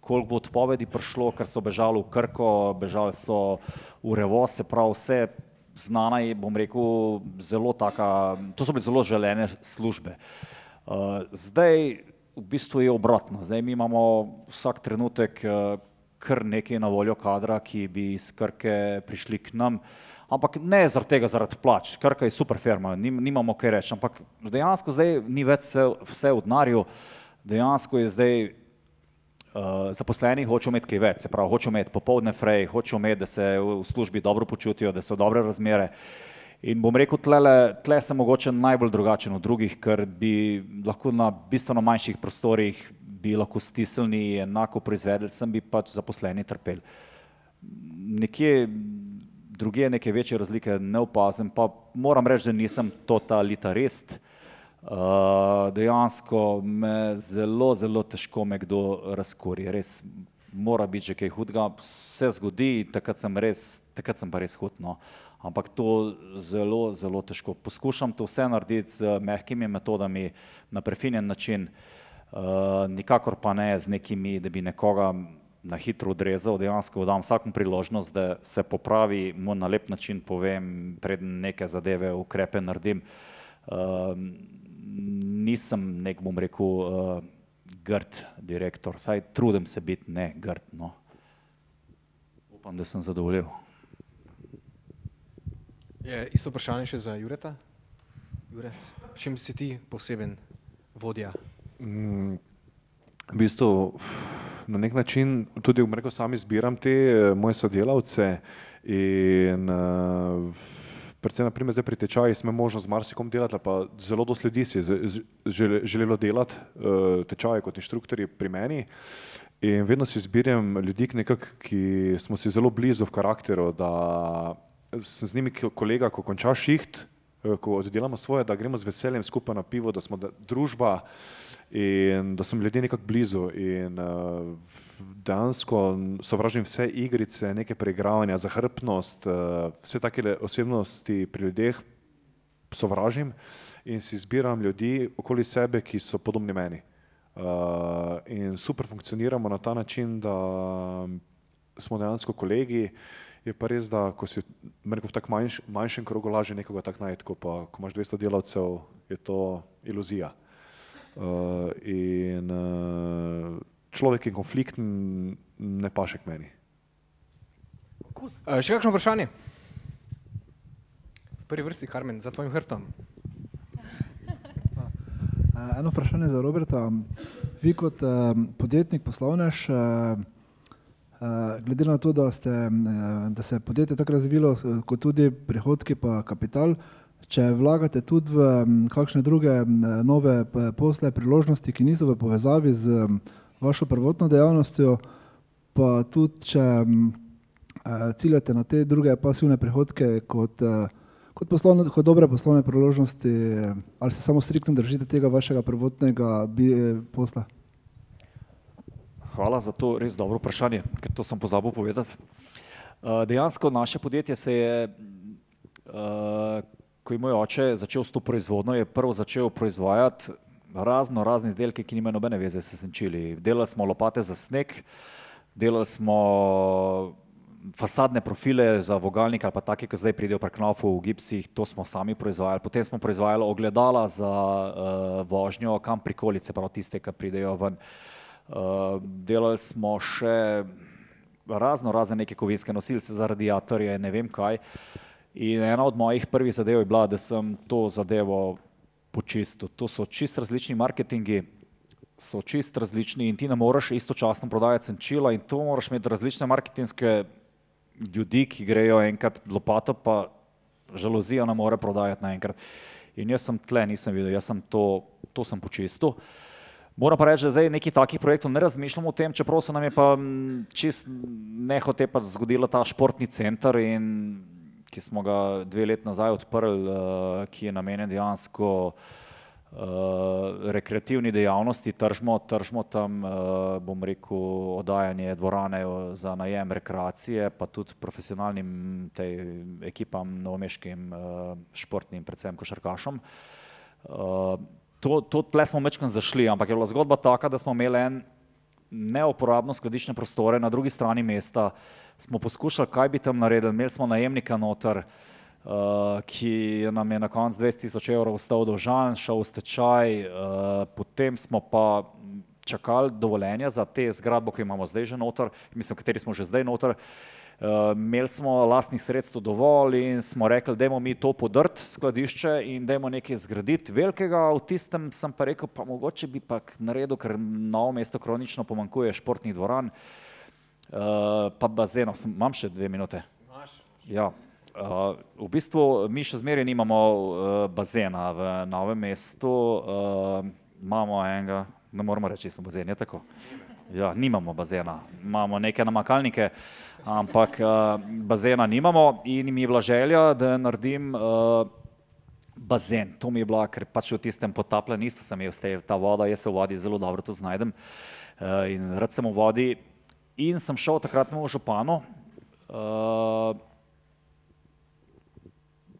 koliko bo odpovedi prišlo, ker so bežali v Krko, bežali so v Revo, se pravi vse znana je, bom rekel, zelo taka, to so bile zelo želene službe. Uh, zdaj v bistvu je obratno, zdaj mi imamo vsak trenutek uh, kar nekaj na voljo kadra, ki bi iz Krke prišli k nam, ampak ne zaradi tega, zaradi plač, Krka je super firma, nim, nimamo kaj reči, ampak dejansko zdaj ni več vse, vse v denarju, dejansko je zdaj uh, zaposleni hočejo imeti kaj več, se pravi, hočejo imeti popoldne frej, hočejo imeti, da se v službi dobro počutijo, da so dobre razmere. In bom rekel, tlele, tle sem mogoče najbolj drugačen od drugih, ker bi lahko na bistveno manjših prostorih bi lahko stisnili enako proizvedli, sem bi pač zaposleni trpeli. Nekje druge neke večje razlike ne opazim, pa moram reči, da nisem totalitarist. Uh, dejansko me zelo, zelo težko me kdo razkori, res mora biti že kaj hudega, se zgodi, takrat sem res, takrat sem pa res hudno, ampak to zelo, zelo težko. Poskušam to vse narediti z mehkimi metodami, na prefinjen način, uh, nikakor pa ne z nekimi, da bi nekoga na hitro odrezal, dejansko dam vsakom priložnost, da se popravi, mu na lep način povem, preden neke zadeve, ukrepe naredim. Uh, nisem nek, bom rekel, uh, grd direktor, saj trudim se biti ne grd. No. Upam, da sem zadovoljil. Je isto vprašanje še za Jureta? Jure, čim si ti poseben vodja? Mm, v bistvu na nek način tudi rekel, sam izbiram te eh, moje sodelavce in uh, predvsem naprimer, zdaj pri tečaji smo možnost z marsikom delati, pa zelo dosti ljudi si želelo delati uh, tečaje kot inštruktori pri meni. In vedno si izbiram ljudi, nekak, ki smo si zelo blizu v karakteru, da sem z njimi kolega, ko konča šiht, ko oddelamo svoje, da gremo z veseljem skupaj na pivo, da smo da, družba in da smo ljudje nekako blizu. In, uh, dejansko sovražim vse igrice, neke preigravanja, zahrbtnost, eh, vse take osebnosti pri ljudeh sovražim in si izbiram ljudi okoli sebe, ki so podobni meni. Uh, in super funkcioniramo na ta način, da smo dejansko kolegi. Je pa res, da ko si rekel, v tako manjš, manjšem krogu lažje nekoga tako najti, ko, pa, ko imaš 200 delavcev, je to iluzija. Uh, in uh, človek je konflikten, ne paše k meni. Cool. Uh, še kakšno vprašanje? V prvi vrsti, Karmen, za tvojim hrbtom. Eno vprašanje za Roberta. Vi kot uh, podjetnik, poslovnež, uh, uh, glede na to, da, ste, uh, da se je podjetje tako razvilo, kot tudi prihodki pa kapital, če vlagate tudi v um, kakšne druge um, nove posle, priložnosti, ki niso v povezavi z vašo prvotno dejavnostjo, pa tudi če eh, ciljate na te druge pasivne prihodke kot, eh, kot, poslovne, kot dobre poslovne priložnosti, ali se samo striktno držite tega vašega prvotnega posla? Hvala za to res dobro vprašanje, ker to sem pozabil povedati. Uh, dejansko naše podjetje se je, uh, ko je moj oče začel s to proizvodnjo, je prvo začel proizvajati razno razne izdelke, ki nimajo nobene veze s senčili. Delali smo lopate za sneg, delali smo fasadne profile za vogalnik ali pa take, ki zdaj pridejo pri Knaufu v gipsih, to smo sami proizvajali. Potem smo proizvajali ogledala za uh, vožnjo, kam prikolice, prav tiste, ki pridejo ven. Uh, delali smo še razno razne neke kovinske nosilce za radiatorje, ne vem kaj. In ena od mojih prvih zadev je bila, da sem to zadevo počistil. To so čist različni marketingi, so čist različni in ti ne moreš istočasno prodajati senčila in to moraš imeti različne marketinške ljudi, ki grejo enkrat lopato, pa žalozija ne more prodajati naenkrat. In jaz sem tle, nisem videl, jaz sem to, to sem počistil. Moram pa reči, da zdaj nekih takih projektov ne razmišljamo o tem, čeprav se nam je pa čist nehote pa zgodilo ta športni center in ki smo ga dve let nazaj odprli, ki je namenjen dejansko rekreativni dejavnosti, tržimo, tržimo tam, bom rekel, oddajanje dvorane za najem rekreacije, pa tudi profesionalnim tej ekipam, novomeškim športnim, predvsem košarkašem. To, to tle smo majčkeno zašli, ampak je bila zgodba taka, da smo imeli en neuporabno skladiščne prostore na drugi strani mesta, smo poskušali, kaj bi tam naredili, imeli smo najemnika noter, uh, ki nam je na koncu dvajset tisoč evrov ostal dolžan, šel v stečaj, uh, potem smo pa čakali dovoljenja za te zgradbo, ki imamo zdaj že noter, mislim, kateri smo že zdaj noter. Uh, imeli smo lastnih sredstev dovolj in smo rekli, dajmo mi to podrt skladišče in dajmo nekaj zgraditi velikega, v tistem sem pa rekel, pa mogoče bi pa naredil, ker Novo mesto kronično pomanjkuje športnih dvoran, uh, pa bazenov, imam še dve minute? Ja. Uh, v bistvu mi še zmeraj nimamo uh, bazena v Novem mestu, uh, imamo enega, ne moramo reči, smo bazen, je tako? Ja, nimamo bazena, imamo neke namakalnike, ampak uh, bazena nimamo in mi je bila želja, da naredim uh, bazen. To mi je bila, ker pač v tistem potapljanju isto sem imel, ta voda, jaz se v vodi zelo dobro tu znajdem uh, in rad sem v vodi in sem šel takratnemu županu, uh,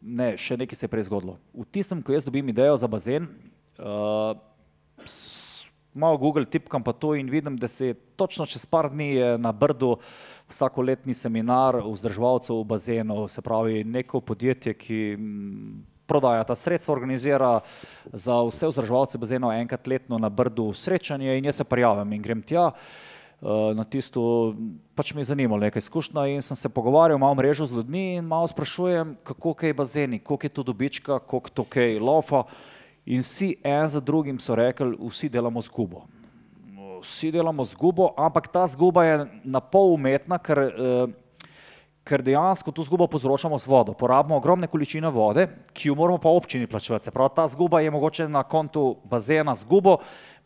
ne, še nekaj se je prej zgodilo. V tistem, ko jaz dobim idejo za bazen, uh, malo Google tipkam pa to in vidim, da se je točno čez par dni na Brdu vsakoletni seminar vzdrževalcev bazenov, se pravi neko podjetje, ki prodaja ta sredstva, organizira za vse vzdrževalce bazenov enkrat letno na Brdu srečanje in jaz se prijavim in grem tja na tisto, pač me je zanimalo neka izkušnja in sem se pogovarjal, malo mrežo z ljudmi in malo sprašujem, kako kaj bazeni, koliko je to dobička, koliko to kaj lofa. In vsi en za drugim so rekli, vsi delamo zgubo. Vsi delamo zgubo, ampak ta zguba je na pol umetna, ker, ker dejansko to zgubo povzročamo z vodo. Porabimo ogromne količine vode, ki jo moramo pa občini plačevati, se pravi, ta zguba je mogoče na kontu bazena zgubo,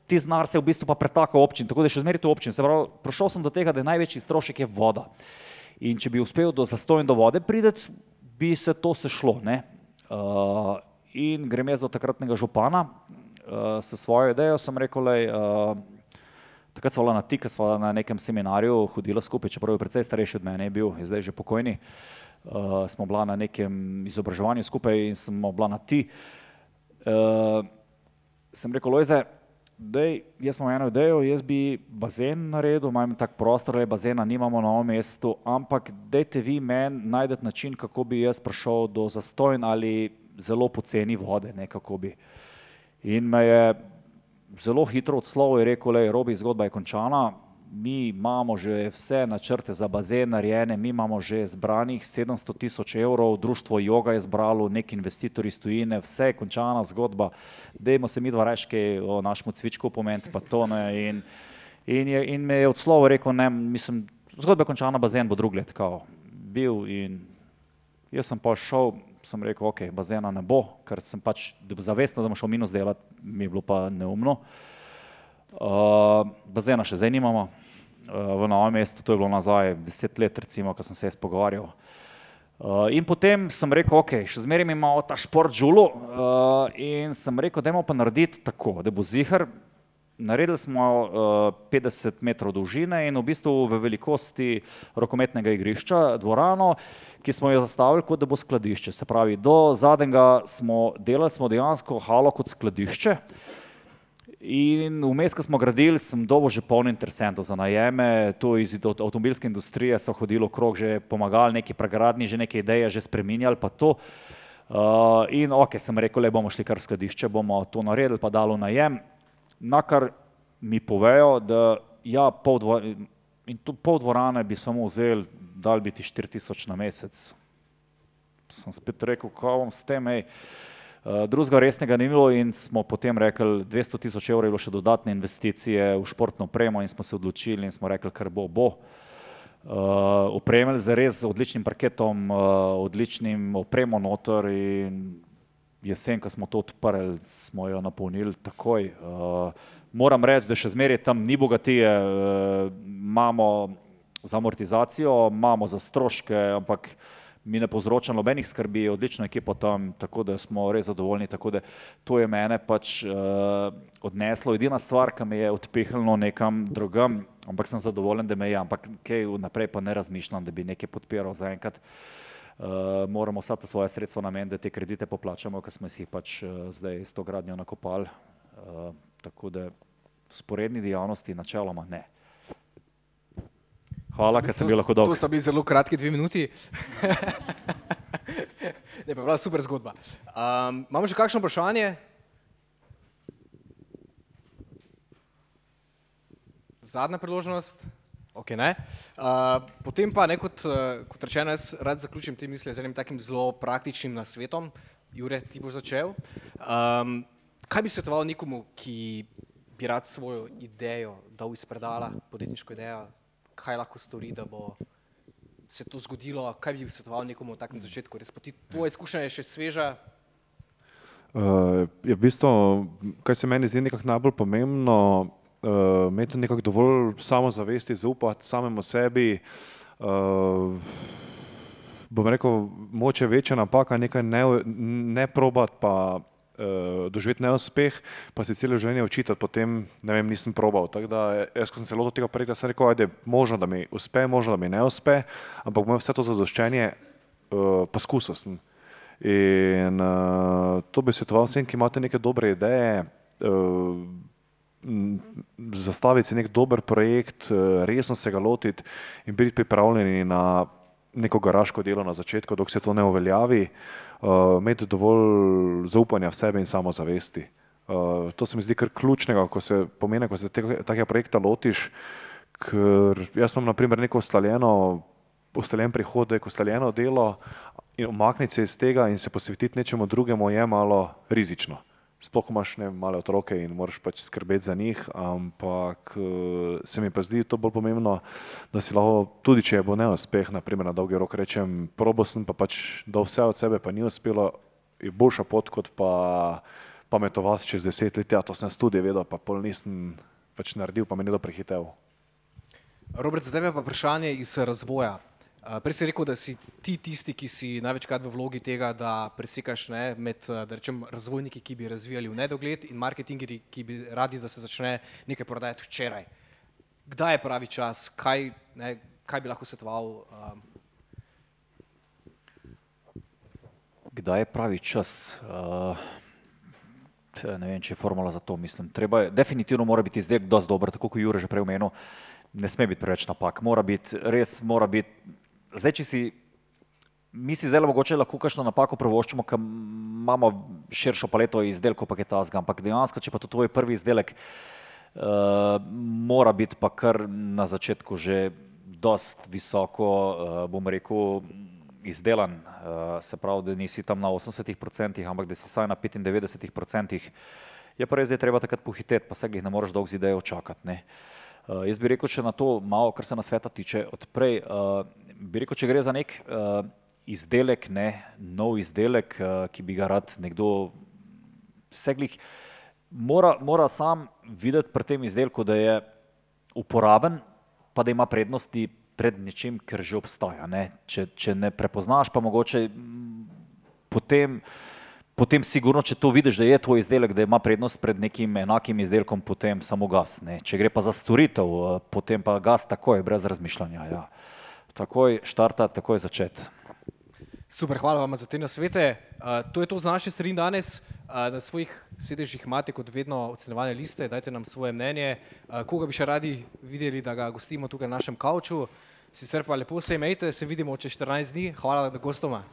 tisti denar se v bistvu pa pretaka v občini, tako da še zmeraj to občina, se pravi, prišel sem do tega, da je največji strošek je voda. In če bi uspel do zastonj do vode priti, bi se to sešlo, ne. Uh, in grem jaz do takratnega župana uh, s svojo idejo, sem rekel, glej, uh, takrat sva bila na ti, ke sva na nekem seminarju hodila skupaj, čeprav je precej starejši od mene je bil, je zdaj že pokojni, uh, smo bila na nekem izobraževanju skupaj in smo bila na ti. Uh, sem rekel, Lojze, daj, jaz imam eno idejo, jaz bi bazen naredil, imam tak prostor, le bazena nimamo na Novem mestu, ampak dajte vi meni najti način, kako bi jaz prišel do zastonj ali zelo poceni vode, ne, kako bi. In me je zelo hitro odslovil, je rekel, glej, Robi, zgodba je končana, mi imamo že vse načrte za bazen narejene, mi imamo že zbranih sedemsto tisoč evrov, društvo Yoga je zbralo, neki investitor iz tujine, vse je končana zgodba, dajmo se midva rajši kaj o našemu cvičku pomeniti pa to, ne, in in je, in me je odslovil, rekel, ne, mislim, zgodba je končana, bazen bo drugo leto kao. Bil in jaz sem pol šel, sem rekel, okej, bazena ne bo, ker sem pač zavestno, da bom šel minus delat, mi je bilo pa neumno. Uh, bazena še zdaj nimamo, uh, v Novem mestu, to je bilo nazaj deset let recimo, ko sem se jaz pogovarjal. Uh, in potem sem rekel, okej, še zmeraj mi ima ta šport žulal, uh, in sem rekel, dajmo pa narediti tako, da bo ziher naredili smo uh, 50 metrov dolžine in v bistvu v velikosti rokometnega igrišča, dvorano, ki smo jo zastavili kot da bo skladišče. Se pravi, do zadnjega smo delali smo dejansko halo kot skladišče. In vmes, ko smo gradili, sem dobo že poln interesentov za najeme, tu iz avtomobilske industrije so hodili okrog, že pomagali neki pregradni, že neke ideje, že spreminjali pa to. Uh, in ok, sem rekel, le bomo šli kar v skladišče, bomo to naredili, pa dalo najem. Nakar mi povejo, da ja, pol, dva, in tu pol dvorane bi samo vzeli, dal bi ti 4000 na mesec. Sem spet rekel, kako bom s tem, ej. Uh, drugega resnega ni bilo in smo potem rekli, 200 tisoč evrov je bilo še dodatne investicije v športno opremo in smo se odločili in smo rekli, kar bo, bo. Uh, opremili z res odličnim parketom, uh, odličnim opremo noter in jesen, ko smo to odprli, smo jo napolnili takoj. Uh, moram reči, da še zmeraj tam ni bogatije, uh, imamo za amortizacijo, imamo za stroške, ampak mi ne povzroča nobenih skrbi, odlično ekipo tam, tako da smo res zadovoljni. Tako da to je mene pač uh, odneslo. Edina stvar, ki me je odpehnilo nekam drugam, ampak sem zadovoljen, da me je, ampak kaj vnaprej pa ne razmišljam, da bi nekaj podpiral zaenkrat. Uh, moramo vsa ta svoja sredstva nameniti, da te kredite poplačamo, ker smo si jih pač uh, zdaj s to gradnjo nakopali. Uh, tako da sporedni dejavnosti načeloma ne. Hvala, ker sem bil lahko dolg. To sta bili zelo kratki dve minuti. ne, pa bila super zgodba. Um, imamo še kakšno vprašanje? Zadnja priložnost? Ok, ne. Uh, potem pa, ne, kot, uh, kot rečeno, jaz rad zaključim te misli z enim takim zelo praktičnim nasvetom. Jure, ti boš začel. Um, kaj bi svetoval nekomu, ki bi rad svojo idejo dal iz predala, podjetniško idejo, kaj lahko stori, da bo se to zgodilo, kaj bi svetoval nekomu v takem začetku, res ti tvoje izkušnje je še sveža. Uh, je v bistvu, kaj se meni zdi nekako najbolj pomembno, uh, imeti nekako dovolj samozavesti, zaupati samemu sebi. Uh, bom rekel, moče večja napaka, nekaj ne, ne probati, pa doživeti neuspeh, pa se celo življenje učiti, potem ne vem, nisem probal. Tako da jaz, ko sem se lotil tega projekta, sem rekel, da je možno, da mi uspe, možno, da mi ne uspe, ampak moj vse to zadoščenje uh, poskusil sem. In uh, to bi svetoval vsem, ki imate neke dobre ideje, uh, zastaviti si nek dober projekt, uh, resno se ga lotiti in biti pripravljeni na neko garaško delo na začetku, dok se to ne uveljavi. Uh, uh, imeti dovolj zaupanja v sebe in samozavesti. Uh, to se mi zdi kar ključnega, ko se pomeni, ko se tega projekta lotiš, ker jaz imam naprimer neko ustaljeno, ustaljen prihodek, ustaljeno delo in omakniti se iz tega in se posvetiti nečemu drugemu je malo rizično sploh imaš ne, male otroke in moraš pač skrbeti za njih, ampak eh, se mi pa zdi to bolj pomembno, da si lahko, tudi če bo neuspeh, naprimer na dolgi rok rečem, probo sem pa pač dal vse od sebe, pa ni uspelo, je boljša pot, kot pa pametovati čez deset let, ja, to sem tudi vedel, pa pol nisem pač naredil, pa me ne do prehitev. Robert, za tebe pa vprašanje iz razvoja. Prej si rekel, da si ti tisti, ki si največkrat v vlogi tega, da presekaš ne, med rečem, razvojniki, ki bi razvijali v nedogled in marketingeri, ki bi radi, da se začne nekaj prodajati včeraj. Kdaj je pravi čas, kaj, ne, kaj bi lahko svetoval? Um... Kdaj je pravi čas? Uh, ne vem, če je formula za to, mislim. Treba, definitivno mora biti izdelek dosti dober, tako kot Jure že prej omenil. Ne sme biti preveč napak, mora biti, res mora biti zdaj, če si, mi si zdaj mogoče lahko kakšno napako prvoščimo, ker imamo širšo paleto izdelkov, pa je ta zga, ampak dejansko, če pa to tvoj prvi izdelek, uh, mora biti pa kar na začetku že dost visoko, uh, bom rekel, izdelan, uh, se pravi, da nisi tam na 80%, ampak da si saj na 95%. Je pa res, da je treba takrat pohiteti, pa se jih ne moreš dolgo z idejo čakati. Uh, jaz bi rekel, če na to malo, kar se na sveta tiče, odprej, uh, bi rekel, če gre za nek uh, izdelek, ne, nov izdelek, uh, ki bi ga rad nekdo seglih, mora, mora sam videti pri tem izdelku, da je uporaben, pa da ima prednosti pred nečim, ker že obstaja. Ne. Če, če ne prepoznaš, pa mogoče potem potem sigurno, če to vidiš, da je tvoj izdelek, da ima prednost pred nekim enakim izdelkom, potem samo gas. Ne. Če gre pa za storitev, eh, potem pa gas takoj, brez razmišljanja. Ja. Takoj štarta, takoj začeti. Super, hvala vam za te nasvete. Uh, to je to z naše strani danes. Uh, na svojih sedežih imate kot vedno ocenjevane liste, dajte nam svoje mnenje, uh, koga bi še radi videli, da ga gostimo tukaj na našem kavču. Sicer pa lepo se imejte, se vidimo čez 14 dni. Hvala gostoma.